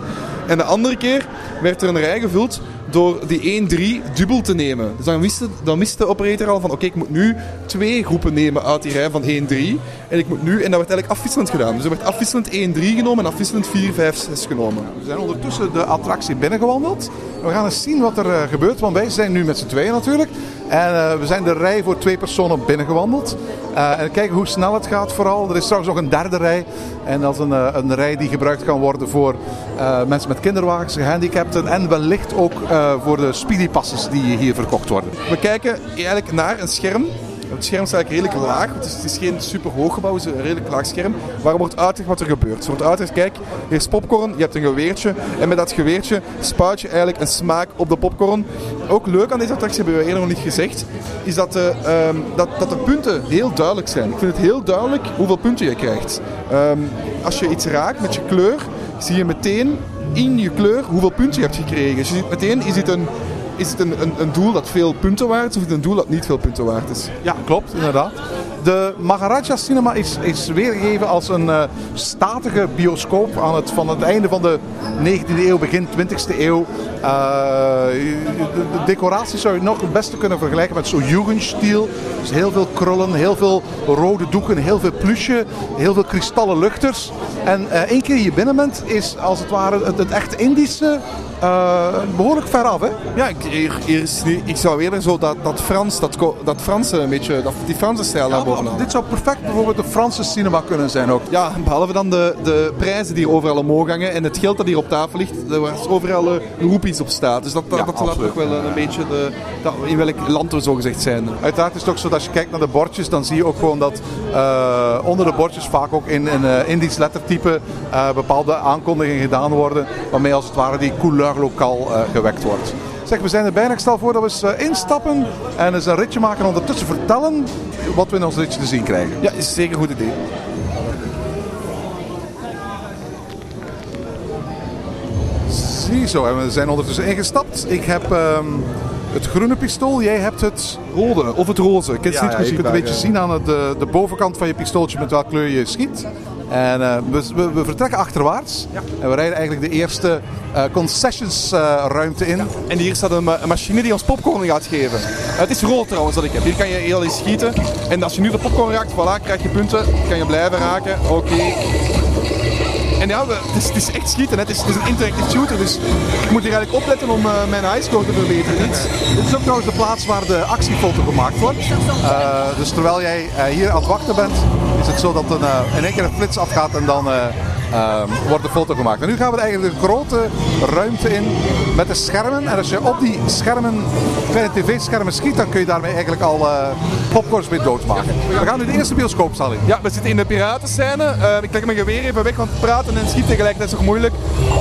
En de andere keer werd er een rij gevuld door die 1-3 dubbel te nemen. Dus dan wist, de, dan wist de operator al van oké, ik moet nu twee groepen nemen uit die rij van 1-3. En ik moet nu, en dat werd eigenlijk afwisselend gedaan. Dus er werd afwisselend 1-3 genomen en afwisselend 4, 5, 6 genomen. We zijn ondertussen de attractie binnengewandeld. We gaan eens zien wat er eh, gebeurt, want wij zijn nu met z'n tweeën natuurlijk. En eh, we zijn de rij voor twee personen binnengewandeld. Eh, en kijken hoe snel het gaat vooral. Er is trouwens nog een derde rij. En dat is een, eh, een rij die gebruikt kan worden voor eh, mensen met kinderwagens, gehandicapten. En wellicht ook voor de speedypasses die hier verkocht worden. We kijken eigenlijk naar een scherm. Het scherm is eigenlijk redelijk laag. Het is, het is geen super hoog gebouw, het is een redelijk laag scherm. Waar wordt uitgelegd wat er gebeurt. Er wordt uitgelegd, kijk, hier is popcorn, je hebt een geweertje. En met dat geweertje spuit je eigenlijk een smaak op de popcorn. Ook leuk aan deze attractie, hebben we eerder nog niet gezegd, is dat de, ehm, dat, dat de punten heel duidelijk zijn. Ik vind het heel duidelijk hoeveel punten je krijgt. Ehm, als je iets raakt met je kleur, zie je meteen in je kleur hoeveel punten je hebt gekregen. Dus je ziet meteen, is het een is het een, een, een doel dat veel punten waard is of is het een doel dat niet veel punten waard is? Ja, klopt, inderdaad. De Maharaja Cinema is, is weergegeven als een eh, statige bioscoop aan het, van het einde van de 19e eeuw, begin 20e eeuw. Eh, de, de decoratie zou je nog het beste kunnen vergelijken met zo'n Jugendstil. Dus heel veel krullen, heel veel rode doeken, heel veel plusje, heel veel kristallen luchters. En eh, één keer je binnen bent, is als het ware het, het echt Indische eh, behoorlijk ver af. Hè? Ja, ik, hier, hier is nu, ik zou eerder zo dat, dat Frans, dat, dat Franse een beetje, dat, die Franse stijl Ja, boven dit zou perfect bijvoorbeeld een Franse cinema kunnen zijn ook. Ja, behalve dan de, de prijzen die hier overal omhoog hangen en het geld dat hier op tafel ligt, was overal uh, roepies op staat. Dus dat, dat, Ja, dat laat ook wel een beetje de, dat, in welk land we zo gezegd zijn. Uiteraard is het ook zo dat als je kijkt naar de bordjes, dan zie je ook gewoon dat eh, onder de bordjes vaak ook in, in eh, Indisch lettertype eh, bepaalde aankondigingen gedaan worden, waarmee als het ware die couleur lokaal eh, gewekt wordt. Zeg, we zijn er bijna. Ik stel voor dat we eens eh, instappen en eens een ritje maken en ondertussen vertellen wat we in ons ritje te zien krijgen. Ja, is zeker een goed idee. Ziezo, en we zijn ondertussen ingestapt. Ik heb ehm, het groene pistool, jij hebt het Rode, of het roze. Ik heb het Ja, niet ja, je kunt een beetje eh. zien aan de, de bovenkant van je pistooltje met welke kleur je schiet. En eh, we, we, we vertrekken achterwaarts. En we rijden eigenlijk de eerste eh, concessionsruimte in. En hier staat een, ma- een machine die ons popcorn gaat geven. Eh, het is rood trouwens dat ik heb. Hier kan je heel eens schieten. En als je nu de popcorn raakt, voilà, krijg je punten. Kan je blijven raken. Oké. En ja, we- het, is, het is echt schieten. hè. Het is, het is een interactive shooter. Dus ik moet hier eigenlijk opletten om eh, mijn highscore te verbeteren. Niet? Dit is ook trouwens de plaats waar de actiefoto gemaakt wordt. Eh, dus terwijl jij eh, hier aan het wachten bent, is het zo dat een, eh, in één keer een flits afgaat en dan eh, ehm, wordt de foto gemaakt. En nu gaan we eigenlijk de grote ruimte in met de schermen. En als je op die schermen, kleine tv-schermen schiet, dan kun je daarmee eigenlijk al eh popcorns mee doodmaken. We gaan nu de eerste bioscoopzaal in. Ja, we zitten in de piratenscène. Eh, ik leg mijn geweer even weg, want praten en schieten tegelijkertijd is toch moeilijk.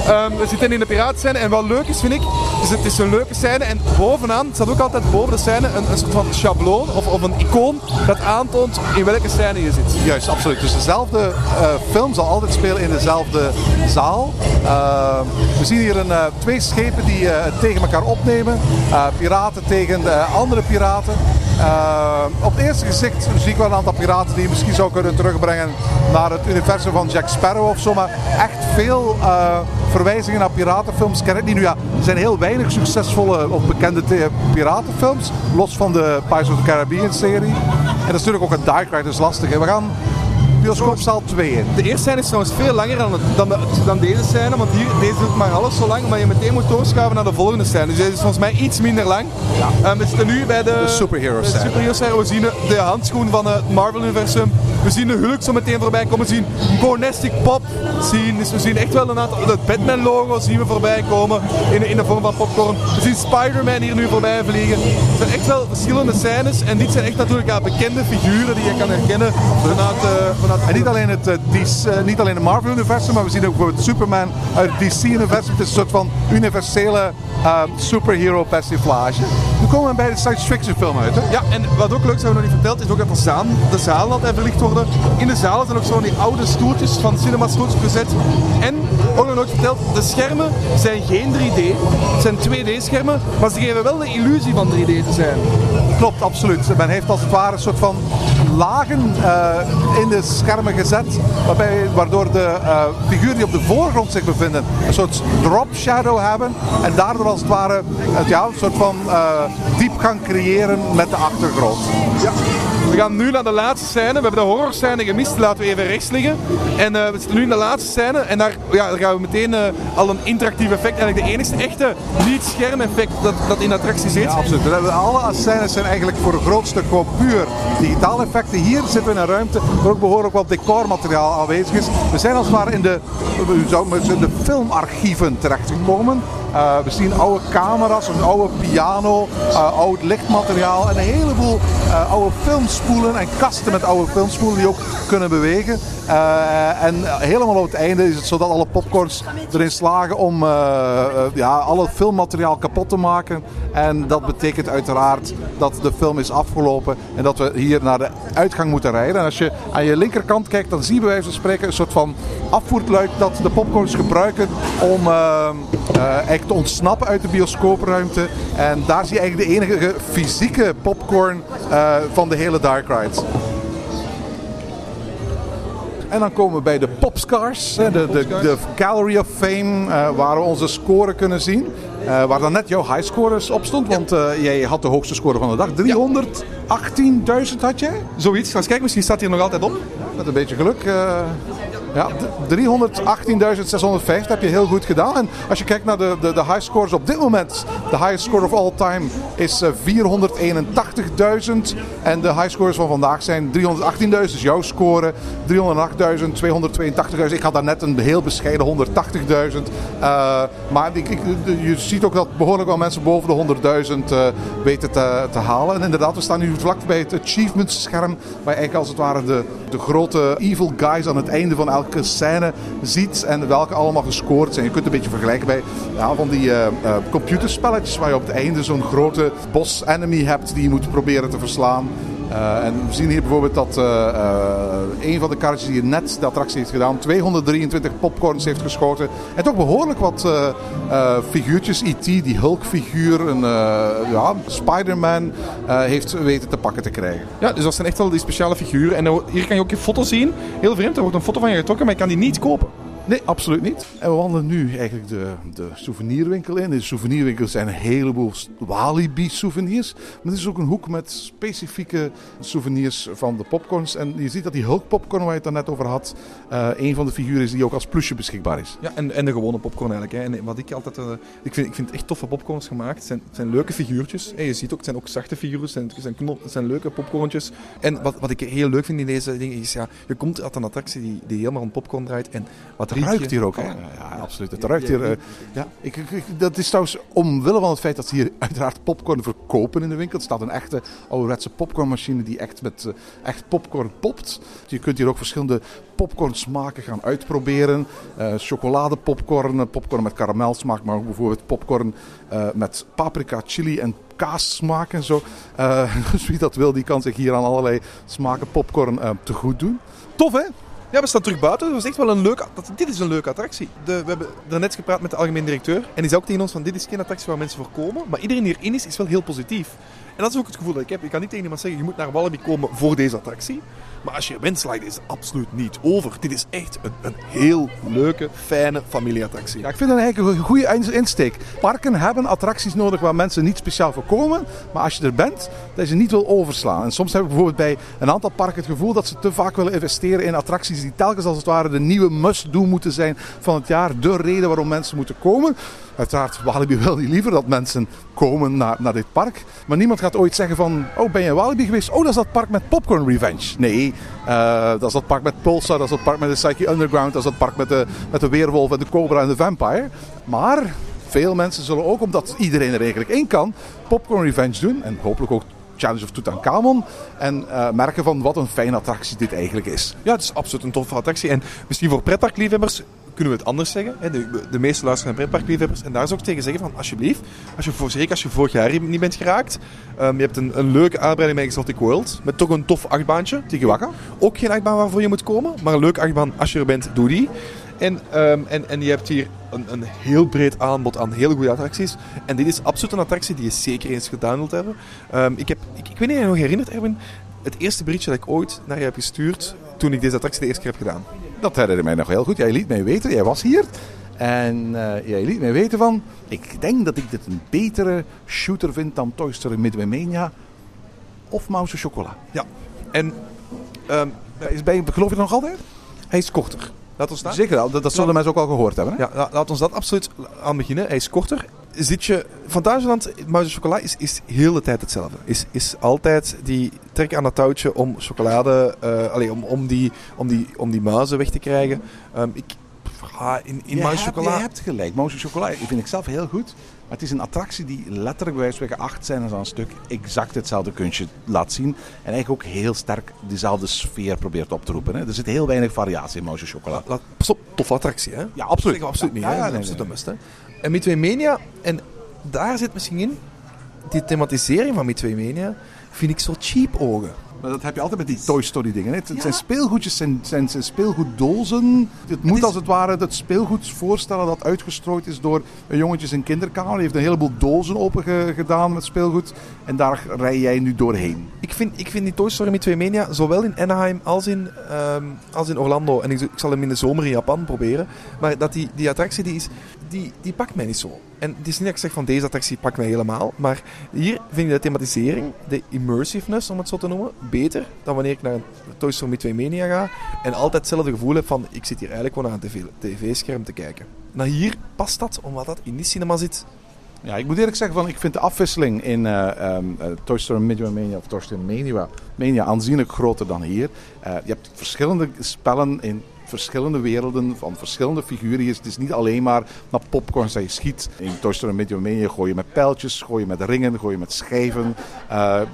Ehm, we zitten in de piratenscène en wat leuk is, vind ik, is het is een leuke scène. En bovenaan staat ook altijd boven de scène een, een soort van schabloon of, of een icoon dat aantoont in welke scène je zit. Juist, absoluut. Dus dezelfde eh, film zal altijd spelen in dezelfde zaal. Eh, we zien hier een, eh, twee schepen die eh, tegen elkaar opnemen. Piraten tegen de andere piraten. Op het eerste gezicht zie ik wel een aantal piraten die je misschien zou kunnen terugbrengen naar het universum van Jack Sparrow of zo. Maar echt veel verwijzingen naar piratenfilms ken ik. Nu ja, er zijn heel weinig succesvolle of bekende te- piratenfilms. Los van de Pirates of the Caribbean serie. En dat is natuurlijk ook een dark ride, dus lastig. We gaan bioscoopzaal 2 in. De eerste scène is trouwens veel langer dan, het- dan, de- dan deze scène, want hier, deze doet maar alles zo lang, maar je meteen moet doorschuiven naar de volgende scène. Dus deze is volgens mij iets minder lang. Ehm, we zitten nu bij de, De superhero scène. superhero scène. We zien de, handschoen van het Marvel-universum. We zien de Hulk zo meteen voorbij komen. We zien Bonestic Pop zien. Dus we zien echt wel een aantal... Het Batman-logo zien we voorbij komen in, in de vorm van popcorn. We zien Spider-Man hier nu voorbij vliegen. Het zijn echt wel verschillende scènes. En dit zijn echt natuurlijk ja, bekende figuren die je kan herkennen vanuit, eh vanuit En niet alleen het, eh, DC, eh, niet alleen het Marvel-universum, maar we zien ook bijvoorbeeld Superman uit het DC-universum. Het is een soort van universele eh, superhero persiflage. Nu komen we bij de science fiction film uit. Hè? Ja, en wat ook leuk hebben we nog niet verteld, is ook dat de, zaal, de altijd verlicht worden. In de zalen zijn ook zo van die oude stoeltjes van cinema stoeltjes gezet. En, ook nog nooit verteld, de schermen zijn geen 3D. Het zijn 2D-schermen, maar ze geven wel de illusie van 3D te zijn. Klopt, absoluut. Men heeft als het ware een soort van lagen eh, in de schermen gezet, waarbij, waardoor de eh, figuren die op de voorgrond zich bevinden een soort drop shadow hebben en daardoor als het ware ja, een soort van eh, diepgang creëren met de achtergrond. Ja. We gaan nu naar de laatste scène. We hebben de horrorscène gemist. Laten we even rechts liggen. En eh, we zitten nu in de laatste scène. En daar, ja, daar gaan we meteen eh, al een interactief effect. Eigenlijk de enige echte niet-scherm-effect dat, dat in de attractie zit. Ja, absoluut. Alle scènes zijn eigenlijk voor een groot stuk gewoon puur digitaal effecten. Hier zitten we in een ruimte waar ook behoorlijk wat decormateriaal aanwezig is. We zijn als het ware in de, zeggen, de filmarchieven terechtgekomen. Eh, we zien oude camera's, een oude piano, eh, oud lichtmateriaal en een heleboel eh, oude filmspoelen en kasten met oude filmspoelen die ook kunnen bewegen. En helemaal op het einde is het zo dat alle popcorns erin slagen om ja, alle filmmateriaal kapot te maken. En dat betekent uiteraard dat de film is afgelopen en dat we hier naar de uitgang moeten rijden. En als je aan je linkerkant kijkt, dan zie je bij wijze van spreken een soort van afvoertluik dat de popcorns gebruiken om te ontsnappen uit de bioscoopruimte. En daar zie je eigenlijk de enige fysieke popcorn eh, van de hele Dark Ride. En dan komen we bij de Popscars, de, de, de Gallery of Fame, eh, waar we onze score kunnen zien. Eh, waar dan net jouw highscores op stond, want jij had de hoogste score van de dag. 318.000 had jij? Zoiets. Ga eens kijken, misschien staat hier nog altijd op. Met een beetje geluk. Eh, Ja, d- 318.650 heb je heel goed gedaan. En als je kijkt naar de, de, de high scores op dit moment, de highest score of all time is eh, 481.000. En de high scores van vandaag zijn 318.000, dus jouw score 308.000, 282.000. Ik had daar net een heel bescheiden 180.000. Eh, maar ik, je ziet ook dat behoorlijk wel mensen boven de 100.000 eh, weten te, te halen. En inderdaad, we staan nu vlak bij het achievements scherm, waar eigenlijk als het ware de, de grote evil guys aan het einde van elke scène ziet en welke allemaal gescoord zijn. Je kunt een beetje vergelijken bij ja, van die eh, eh, computerspelletjes waar je op het einde zo'n grote boss enemy hebt die je moet proberen te verslaan. Eh, en we zien hier bijvoorbeeld dat eh, een van de karretjes die net de attractie heeft gedaan, 223 popcorns heeft geschoten. En toch behoorlijk wat figuurtjes. E.T., die Hulk-figuur, een ja, Spider-Man, heeft weten te pakken te krijgen. Ja, dus dat zijn echt wel die speciale figuren. En hier kan je ook je foto zien. Heel vreemd, er wordt een foto van je getrokken, maar je kan die niet kopen. Nee, absoluut niet. En we wandelen nu eigenlijk de, de souvenirwinkel in. De souvenirwinkel zijn een heleboel Walibi-souvenirs. Maar er is ook een hoek met specifieke souvenirs van de popcorns. En je ziet dat die Hulk popcorn waar je het daarnet over had, eh, een van de figuren is die ook als plusje beschikbaar is. Ja, en, en de gewone popcorn eigenlijk. Hè. En wat ik altijd... eh, ik, vind, ik vind echt toffe popcorns gemaakt. Het zijn, zijn leuke figuurtjes. En je ziet ook, het zijn ook zachte figuren. Het zijn, zijn, leuke popcorntjes. En wat, wat ik heel leuk vind in deze dingen is... Ja, je komt uit een attractie die, die helemaal om popcorn draait. En wat ruikt hier ook, hè? Ja, absoluut. Het ruikt hier. eh, ja, ik, ik- dat is trouwens omwille van het feit dat ze hier uiteraard popcorn verkopen in de winkel. Er staat een echte ouderwetse popcornmachine die echt met eh, echt popcorn popt. Je kunt hier ook verschillende popcorn smaken gaan uitproberen. Eh chocoladepopcorn, eh, popcorn met karamelsmaak, maar ook bijvoorbeeld popcorn eh, met paprika, chili en kaassmaak en zo. Eh, dus wie dat wil, die kan zich hier aan allerlei smaken popcorn eh, te goed doen. Tof, hè? Ja, we staan terug buiten. Dat was echt wel een leuke... Dit is een leuke attractie. De, we hebben daarnet gepraat met de algemeen directeur. En die zei ook tegen ons van, dit is geen attractie waar mensen voor komen. Maar iedereen die erin is, is wel heel positief. En dat is ook het gevoel dat ik heb. Je kan niet tegen iemand zeggen, je moet naar Wallaby komen voor deze attractie. Maar als je er bent, sla je deze absoluut niet over. Dit is echt een, een heel leuke, fijne familieattractie. Ja, ik vind dat eigenlijk een goede in- insteek. Parken hebben attracties nodig waar mensen niet speciaal voor komen. Maar als je er bent, dat je ze niet wil overslaan. En soms heb ik bijvoorbeeld bij een aantal parken het gevoel dat ze te vaak willen investeren in attracties die telkens als het ware de nieuwe must-do moeten zijn van het jaar. De reden waarom mensen moeten komen. Uiteraard, Walibi wil niet liever dat mensen komen naar, naar dit park. Maar niemand gaat ooit zeggen van, oh ben je in Walibi geweest? Oh, dat is dat park met Popcorn Revenge. Nee, eh, dat is dat park met Pulsar, dat is dat park met de Psyche Underground, dat is dat park met de, met de Weerwolf en de Cobra en de Vampire. Maar veel mensen zullen ook, omdat iedereen er eigenlijk in kan, Popcorn Revenge doen. En hopelijk ook Challenge of Tutankhamon. En eh, merken van wat een fijne attractie dit eigenlijk is. Ja, het is absoluut een toffe attractie. En misschien voor pretparkliefhebbers kunnen we het anders zeggen. De, de meeste luisteren naar pretparkliefhebbers. En daar zou ik tegen zeggen van, alsjeblieft, als je zeker als je vorig jaar niet bent geraakt. ehm, je hebt een, een leuke aanbreiding bij Exotic World. Met toch een tof achtbaantje. Tikiwaka. Ook geen achtbaan waarvoor je moet komen. Maar een leuke achtbaan als je er bent, doe die. En, ehm, en, en je hebt hier een, een heel breed aanbod aan hele goede attracties. En dit is absoluut een attractie die je zeker eens wilt hebben. Ehm, ik, heb, ik, ik weet niet of je nog herinnert, Erwin. Het eerste berichtje dat ik ooit naar je heb gestuurd toen ik deze attractie de eerste keer heb gedaan. Dat herinner mij nog heel goed. Jij liet mij weten, jij was hier. En eh, jij liet mij weten van, ik denk dat ik dit een betere shooter vind dan Toy Story Midway Mania of Mouse Chocola. Ja. En ehm, Is bij, geloof je nog altijd? hij is korter. Laat ons daar. Zeker wel, dat, dat zullen mensen ook al gehoord hebben. Hè? Ja, la- laat ons dat absoluut aan beginnen. Hij is korter. Zit je... Fantasieland, Muis Chocola is, is heel de tijd hetzelfde. Is, is altijd die trek aan het touwtje om chocolade... eh allee, om, om, die, om, die, om die muizen weg te krijgen. Ehm, ik... Ja, in in je, hebt, je hebt gelijk, Mouse Chocola vind ik zelf heel goed. Maar het is een attractie die letterlijk bij wijze van acht scènes aan een stuk exact hetzelfde kunstje laat zien. En eigenlijk ook heel sterk dezelfde sfeer probeert op te roepen. Hè. Er zit heel weinig variatie in Mouse Chocola. Laat, pas op, toffe attractie, hè? Ja, absoluut. We absoluut niet, Ja, hè? ja, Dat nee, is absoluut nee, een must, hè? En Midway Mania, en daar zit misschien in, die thematisering van Midway Mania, vind ik zo cheap ogen. Maar dat heb je altijd met die Toy Story dingen. hè. Het, het zijn speelgoedjes, zijn, zijn, zijn speelgoeddozen. Het moet is- als het ware het speelgoed voorstellen dat uitgestrooid is door jongetjes in kinderkamer. Die heeft een heleboel dozen open ge- gedaan met speelgoed. En daar rij jij nu doorheen. Ik vind, ik vind die Toy Story Mania, zowel in Anaheim als in, ehm, als in Orlando, en ik, ik zal hem in de zomer in Japan proberen, maar dat die, die attractie, die, is, die, die pakt mij niet zo. En het is niet dat ik zeg van deze attractie pakt mij helemaal, maar hier vind ik de thematisering, de immersiveness, om het zo te noemen, beter dan wanneer ik naar een Toy Story Midway Mania ga en altijd hetzelfde gevoel heb van ik zit hier eigenlijk gewoon aan een tv tv-scherm te kijken. Nou, hier past dat, omdat dat in die cinema zit. Ja, ik moet eerlijk zeggen, van, ik vind de afwisseling in eh, ehm, eh, Toy Story Midway Mania of Toy Story Mania, Mania aanzienlijk groter dan hier. Eh, je hebt verschillende spellen in verschillende werelden van verschillende figuren. Het is niet alleen maar naar popcorn dat je schiet. In Toy Story Mania gooi je met pijltjes, gooi je met ringen, gooi je met schijven.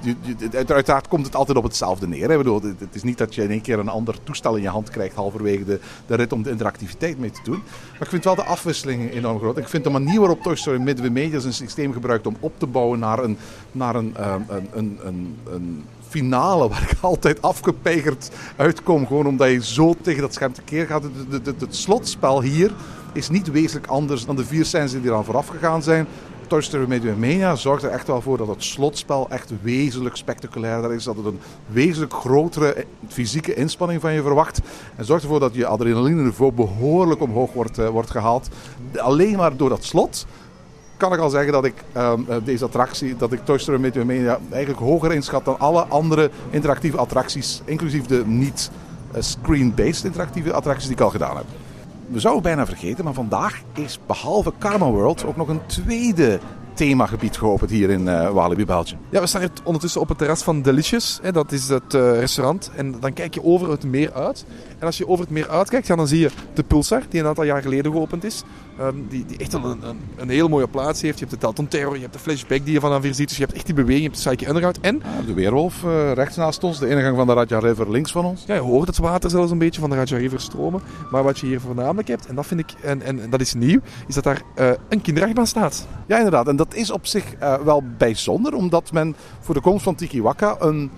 Je, uiteraard komt het altijd op hetzelfde neer. Hè. Bedoel, het, is niet dat je in één keer een ander toestel in je hand krijgt halverwege de, de rit om de interactiviteit mee te doen. Maar ik vind wel de afwisseling enorm groot. Ik vind de manier waarop Toy Story Midway Mania zijn systeem gebruikt om op te bouwen naar een, naar een, een, een, een, een finale waar ik altijd afgepeigerd uitkom. Gewoon omdat je zo tegen dat scherm tekeer gaat. Het, het, het, slotspel hier is niet wezenlijk anders dan de vier scènes die eraan vooraf gegaan zijn. Toy Story Mania zorgt er echt wel voor dat het slotspel echt wezenlijk spectaculairder is. Dat het een wezenlijk grotere fysieke inspanning van je verwacht. En zorgt ervoor dat je adrenaline niveau behoorlijk omhoog wordt, uh, wordt gehaald. Alleen maar door dat slot kan ik al zeggen dat ik um, deze attractie, dat ik Toy Story Midway Mania eigenlijk hoger inschat dan alle andere interactieve attracties, inclusief de niet eh, screen-based interactieve attracties die ik al gedaan heb. We zouden bijna vergeten, maar vandaag is behalve Karma World ook nog een tweede themagebied geopend hier in uh, Walibi, Belgium. Ja, we staan hier ondertussen op het terras van Delicious. Hè, dat is het uh, restaurant. En dan kijk je over het meer uit. En als je over het meer uitkijkt, ja, dan zie je de Pulsar, die een aantal jaar geleden geopend is. Um, die, die echt een, een, een heel mooie plaats heeft. Je hebt de Dalton Terror, je hebt de flashback die je vanaf hier ziet. Dus je hebt echt die beweging, je hebt de Psyche Underground. En... Ja, de Weerwolf uh, rechts naast ons, de ingang van de Raja River links van ons. Ja, je hoort het water zelfs een beetje van de Raja River stromen. Maar wat je hier voornamelijk hebt, en dat vind ik, en, en, en dat is nieuw, is dat daar uh, een kinderachtbaan staat. Ja, inderdaad. En dat is op zich uh, wel bijzonder, omdat men voor de komst van Tiki Waka een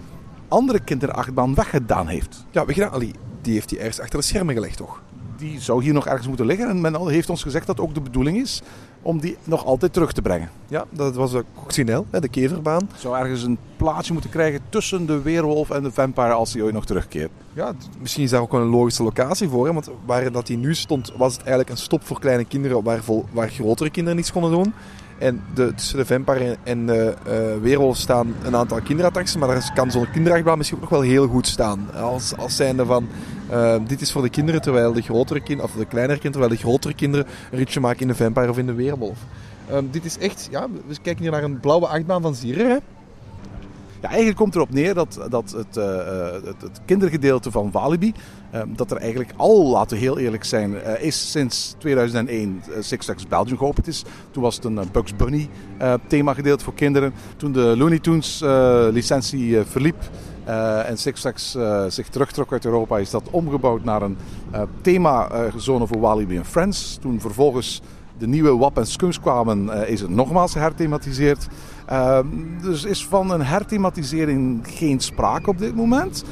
andere kinderachtbaan weggedaan heeft. Ja, weggedaan. Allee, die heeft hij ergens achter de schermen gelegd, toch? Die zou hier nog ergens moeten liggen. En men heeft ons gezegd dat ook de bedoeling is om die nog altijd terug te brengen. Ja, dat was de Coccinelle, de keverbaan. Zou ergens een plaatsje moeten krijgen tussen de weerwolf en de vampire als hij ooit nog terugkeert. Ja, misschien is daar ook wel een logische locatie voor. Hè? Want waar dat hij nu stond, was het eigenlijk een stop voor kleine kinderen waar, vol, waar grotere kinderen niets konden doen. En de, tussen de Vampire en de uh, staan een aantal kinderattracties. Maar daar kan zo'n kinderachtbaan misschien ook nog wel heel goed staan. Als, als zijnde van, uh, dit is voor de kinderen, terwijl de grotere kinderen, of de kleinere kinderen, terwijl de grotere kinderen een ritje maken in de Vampire of in de Weerwolf. Um, dit is echt, ja, we kijken hier naar een blauwe achtbaan van Zierer. Eigenlijk komt erop neer dat, dat het, uh, het, het, kindergedeelte van Walibi, uh, dat er eigenlijk al, laten we heel eerlijk zijn, uh, is sinds 2001 Six Flags Belgium geopend is. Toen was het een Bugs Bunny thema gedeelte voor kinderen. Toen de Looney Tunes licentie verliep, uh, en Six zich terugtrok uit Europa, is dat omgebouwd naar een uh, themazone voor Walibi en Friends. Toen vervolgens de nieuwe WAP en Skunks kwamen, is het nogmaals herthematiseerd. dus is van een herthematisering geen sprake op dit moment.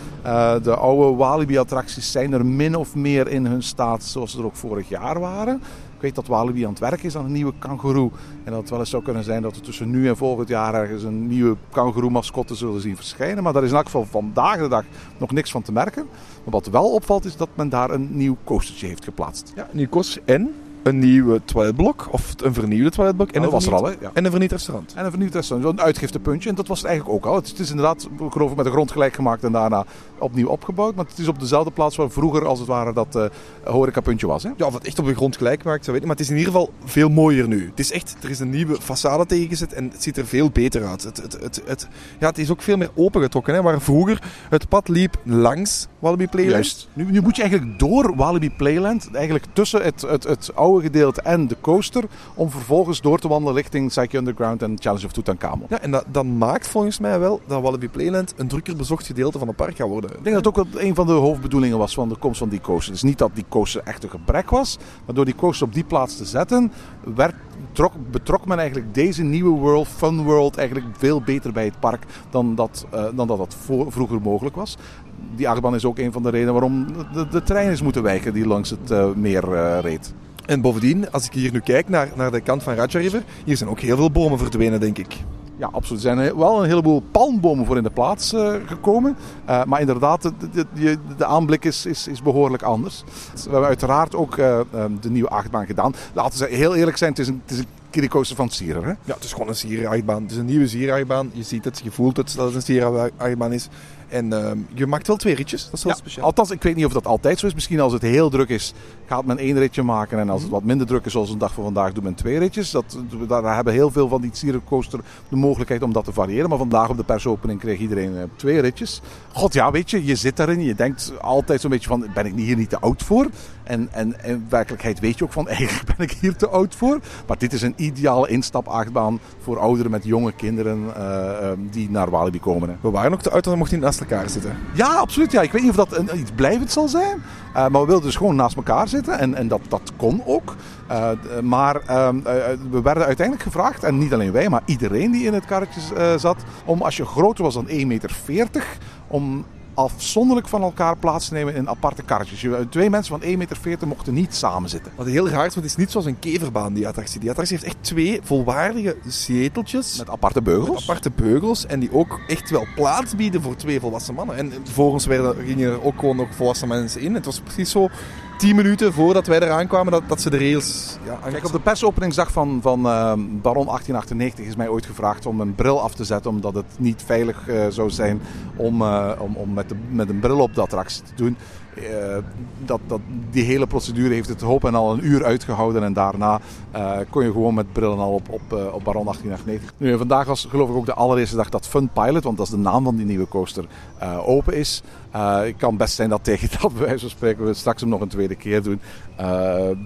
de oude Walibi-attracties zijn er min of meer in hun staat zoals ze er ook vorig jaar waren. Ik weet dat Walibi aan het werk is aan een nieuwe kangoeroe. En dat het wel eens zou kunnen zijn dat we tussen nu en volgend jaar ergens een nieuwe kangoeroe-mascotte zullen zien verschijnen. Maar daar is in elk geval vandaag de dag nog niks van te merken. Maar wat wel opvalt is dat men daar een nieuw coastertje heeft geplaatst. Ja, nieuw coaster en een nieuwe toiletblok, of een vernieuwde toiletblok. En, dat een was er al, vernieuwd- hè? Ja. en een vernieuwd restaurant. En een vernieuwd restaurant, een uitgiftepuntje. En dat was het eigenlijk ook al. Het is inderdaad, ik geloof met de grond gelijk gemaakt en daarna opnieuw opgebouwd. Maar het is op dezelfde plaats waar vroeger als het ware dat uh, horecapuntje was. Hè? Ja, of het echt op de grond gelijk maakt, ik niet. Maar het is in ieder geval veel mooier nu. Het is echt, er is een nieuwe façade tegengezet en het ziet er veel beter uit. Het, het, het, het, ja, het is ook veel meer opengetrokken. Hè, waar vroeger het pad liep langs Wallaby Playland. Juist. Nu, nu moet je eigenlijk door Walibi Playland, eigenlijk tussen het, het, het oude gedeelte en de coaster, om vervolgens door te wandelen richting Psyche Underground en Challenge of Tutankhamon. Ja, en dat, dat maakt volgens mij wel dat Wallaby Playland een drukker bezocht gedeelte van het park gaat worden. Ik denk dat ook een van de hoofdbedoelingen was van de komst van die coaster. Dus niet dat die coaster echt een gebrek was, maar door die coaster op die plaats te zetten, werd, trok, betrok men eigenlijk deze nieuwe world, Fun World, eigenlijk veel beter bij het park dan dat uh, dan dat, dat voor, vroeger mogelijk was. Die achtbaan is ook een van de redenen waarom de, de trein is moeten wijken die langs het uh, meer uh, reed. En bovendien, als ik hier nu kijk naar, naar de kant van Raja River, hier zijn ook heel veel bomen verdwenen, denk ik. Ja, absoluut. Er zijn wel een heleboel palmbomen voor in de plaats uh, gekomen. Uh, maar inderdaad, de, de, de, aanblik is, is, is, behoorlijk anders. We hebben uiteraard ook uh, de nieuwe achtbaan gedaan. Laten we heel eerlijk zijn, het is een, het is een van Sierra, hè? Ja, het is gewoon een Sierra-achtbaan. Het is een nieuwe Sierra-achtbaan. Je ziet het, je voelt het dat het een Sierra-achtbaan is. En ehm, je maakt wel twee ritjes, dat is wel Ja, speciaal. althans, ik weet niet of dat altijd zo is. Misschien als het heel druk is, gaat men één ritje maken. En als het wat minder druk is, zoals een dag van vandaag, doet men twee ritjes. Dat, daar hebben heel veel van die Sierra Coaster de mogelijkheid om dat te variëren. Maar vandaag op de persopening kreeg iedereen eh, twee ritjes. God, ja, weet je, je zit daarin. Je denkt altijd zo'n beetje van, ben ik hier niet te oud voor? En, en in werkelijkheid weet je ook van, eigenlijk ben ik hier te oud voor. Maar dit is een ideale instapachtbaan voor ouderen met jonge kinderen eh, eh, die naar Walibi komen. Hè. We waren nog te oud, dan mocht hij naast elkaar zitten. Ja, absoluut. Ja. Ik weet niet of dat een, iets blijvend zal zijn. Maar we wilden dus gewoon naast elkaar zitten. En, en dat, dat kon ook. Eh, maar ehm, eh, we werden uiteindelijk gevraagd, en niet alleen wij, maar iedereen die in het karretje eh, zat, om als je groter was dan 1,40 meter, om afzonderlijk van elkaar plaats te nemen in aparte karretjes. Je- Twee mensen van 1,40 meter mochten niet samen zitten. Wat heel raar is, want het is niet zoals een keverbaan, die attractie. Die attractie heeft echt twee volwaardige zeteltjes. Met aparte beugels. aparte beugels en die ook echt wel plaats bieden voor twee volwassen mannen. En voor ons werden, gingen er ook gewoon nog volwassen mensen in. Het was precies zo tien minuten voordat wij eraan kwamen dat, dat ze de rails... Ja, Kijk, op de persopeningsdag van, van ehm, Baron 1898 is mij ooit gevraagd om een bril af te zetten. Omdat het niet veilig eh, zou zijn om, eh, om, om met, de, met een bril op de attractie te doen. Eh, dat, dat, die hele procedure heeft het hoop en al een uur uitgehouden. En daarna eh, kon je gewoon met bril en al op, op, eh, op Baron 1898. Nu, vandaag was geloof ik ook de allereerste dag dat Fun Pilot, want dat is de naam van die nieuwe coaster, open is. Het kan best zijn dat tegen dat, bij wijze van spreken, we straks hem nog een tweede keer doen.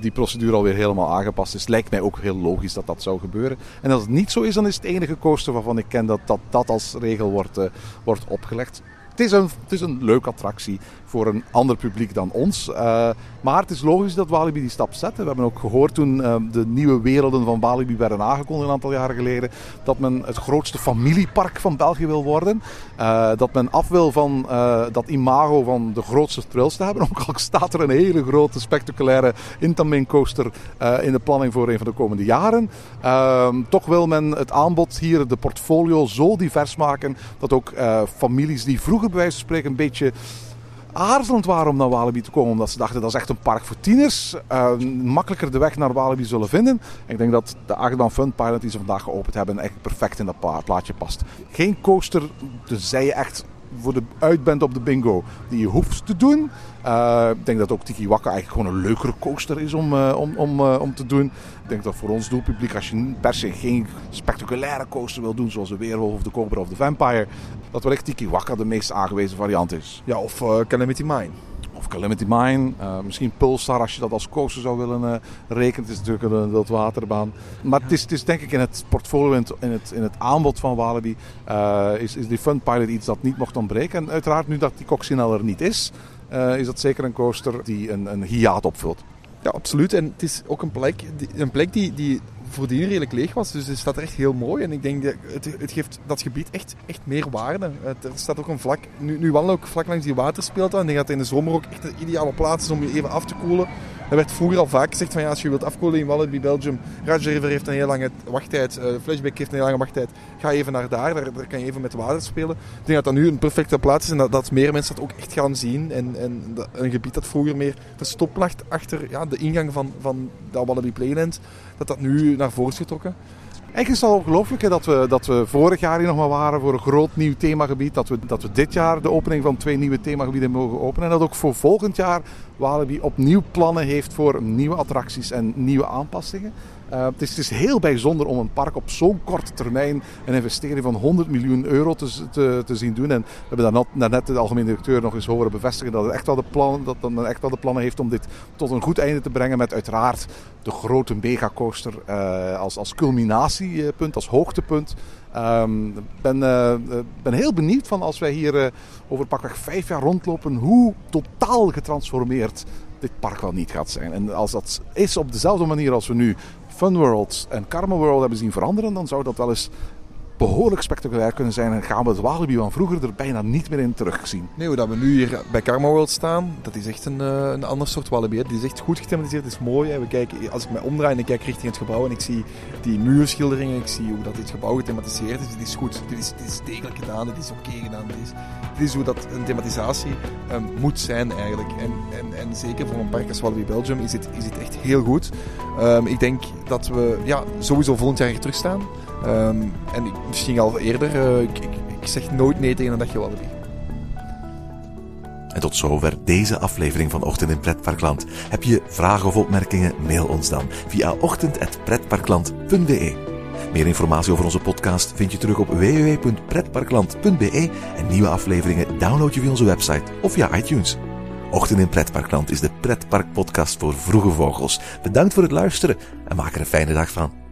die procedure alweer helemaal aangepast is. Lijkt mij ook heel logisch dat dat zou gebeuren. En als het niet zo is, dan is het enige coaster waarvan ik ken dat dat, dat als regel wordt, wordt opgelegd. Het is, een, het is een leuke attractie voor een ander publiek dan ons. Eh, maar het is logisch dat Walibi die stap zet. We hebben ook gehoord toen eh, de nieuwe werelden van Walibi werden aangekondigd een aantal jaren geleden. Dat men het grootste familiepark van België wil worden. Eh, dat men af wil van dat imago van de grootste thrills te hebben. Ook al staat er een hele grote spectaculaire Intamin coaster in de planning voor een van de komende jaren. Ehm, toch wil men het aanbod hier, de portfolio, zo divers maken dat ook families die vroeger bij wijze van spreken een beetje aarzelend waren om naar Walibi te komen. Omdat ze dachten dat is echt een park voor tieners. eh, makkelijker de weg naar Walibi zullen vinden. Ik denk dat de achtbaan Fun Pilot die ze vandaag geopend hebben echt perfect in dat plaatje past. Geen coaster, tenzij je echt voor de uit bent op de bingo, die je hoeft te doen. Eh, ik denk dat ook Tiki Waka eigenlijk gewoon een leukere coaster is om, eh, om, om, eh, om te doen. Ik denk dat voor ons doelpubliek, als je per se geen spectaculaire coaster wil doen, zoals de Weerwolf of de Cobra of de Vampire, dat wellicht Tiki Waka de meest aangewezen variant is. Ja, of Calamity Mine. Of Calamity Mine, eh, misschien Pulsar als je dat als coaster zou willen eh, rekenen. Het is natuurlijk een wildwaterbaan. Maar het, is, het is denk ik in het portfolio, in het, in het, in het aanbod van Walibi, eh, is, is die Fun Pilot iets dat niet mocht ontbreken. En uiteraard nu dat die Coccinelle er niet is, is dat zeker een coaster die een, een hiaat opvult. Ja, absoluut. En het is ook een plek, een plek die, die voordien redelijk leeg was. Dus het staat er echt heel mooi. En ik denk dat het, het geeft dat gebied echt, echt meer waarde. Het, er staat ook een vlak, nu, nu ook vlak langs die waterspeeltuin. Ik denk dat het in de zomer ook echt een ideale plaats is om je even af te koelen. Er werd vroeger al vaak gezegd van ja, als je wilt afkoelen in Walibi Belgium, Raja River heeft een heel lange wachttijd, eh Flashback heeft een heel lange wachttijd. Ga even naar daar, daar, kan je even met water spelen. Ik denk dat dat nu een perfecte plaats is en dat, dat meer mensen dat ook echt gaan zien. En, en een gebied dat vroeger meer verstopt lag achter ja, de ingang van, van dat Walibi Playland, dat dat nu naar voren is getrokken. Eigenlijk is het al ongelooflijk dat we, dat we vorig jaar hier nog maar waren voor een groot nieuw themagebied. Dat we, dat we dit jaar de opening van twee nieuwe themagebieden mogen openen. En dat ook voor volgend jaar Walibi opnieuw plannen heeft voor nieuwe attracties en nieuwe aanpassingen. Eh, het, is, heel bijzonder om een park op zo'n korte termijn een investering van 100 miljoen euro te, te, zien doen. En we hebben daarnet, de algemene directeur nog eens horen bevestigen dat het echt wel de dat echt wel de plannen heeft om dit tot een goed einde te brengen. Met uiteraard de grote megacoaster eh, als, als culminatiepunt, als hoogtepunt. Ik ben, eh, ben heel benieuwd van als wij hier eh, over pakweg vijf jaar rondlopen, hoe totaal getransformeerd dit park wel niet gaat zijn. En als dat is op dezelfde manier als we nu Fun World en Karma World hebben zien veranderen, dan zou dat wel eens behoorlijk spectaculair kunnen zijn en gaan we het Walibi van vroeger er bijna niet meer in terugzien. Nee, hoe dat we nu hier bij Karma World staan, dat is echt een, eh, een ander soort Walibi. hè. Die is echt goed gethematiseerd, het is mooi. hè. We kijken, als ik mij omdraai en ik kijk richting het gebouw en ik zie die muurschilderingen, ik zie hoe dat dit gebouw gethematiseerd is, dit is goed. Dit is, is degelijk gedaan, dit is oké gedaan. Dit is, dit is hoe dat een thematisatie ehm, moet zijn eigenlijk. En, en, en zeker voor een park als Walibi Belgium is dit, is dit echt heel goed. Ehm, ik denk dat we ja, sowieso volgend jaar hier terug staan. Ehm, en ik, misschien al eerder, eh, ik, ik, ik zeg nooit nee tegen een dagje Walibi. En tot zover deze aflevering van Ochtend in Pretparkland. Heb je vragen of opmerkingen? Mail ons dan via ochtend.pretparkland.be. Meer informatie over onze podcast vind je terug op www.pretparkland.be en nieuwe afleveringen download je via onze website of via iTunes. Ochtend in Pretparkland is de pretparkpodcast voor vroege vogels. Bedankt voor het luisteren en maak er een fijne dag van.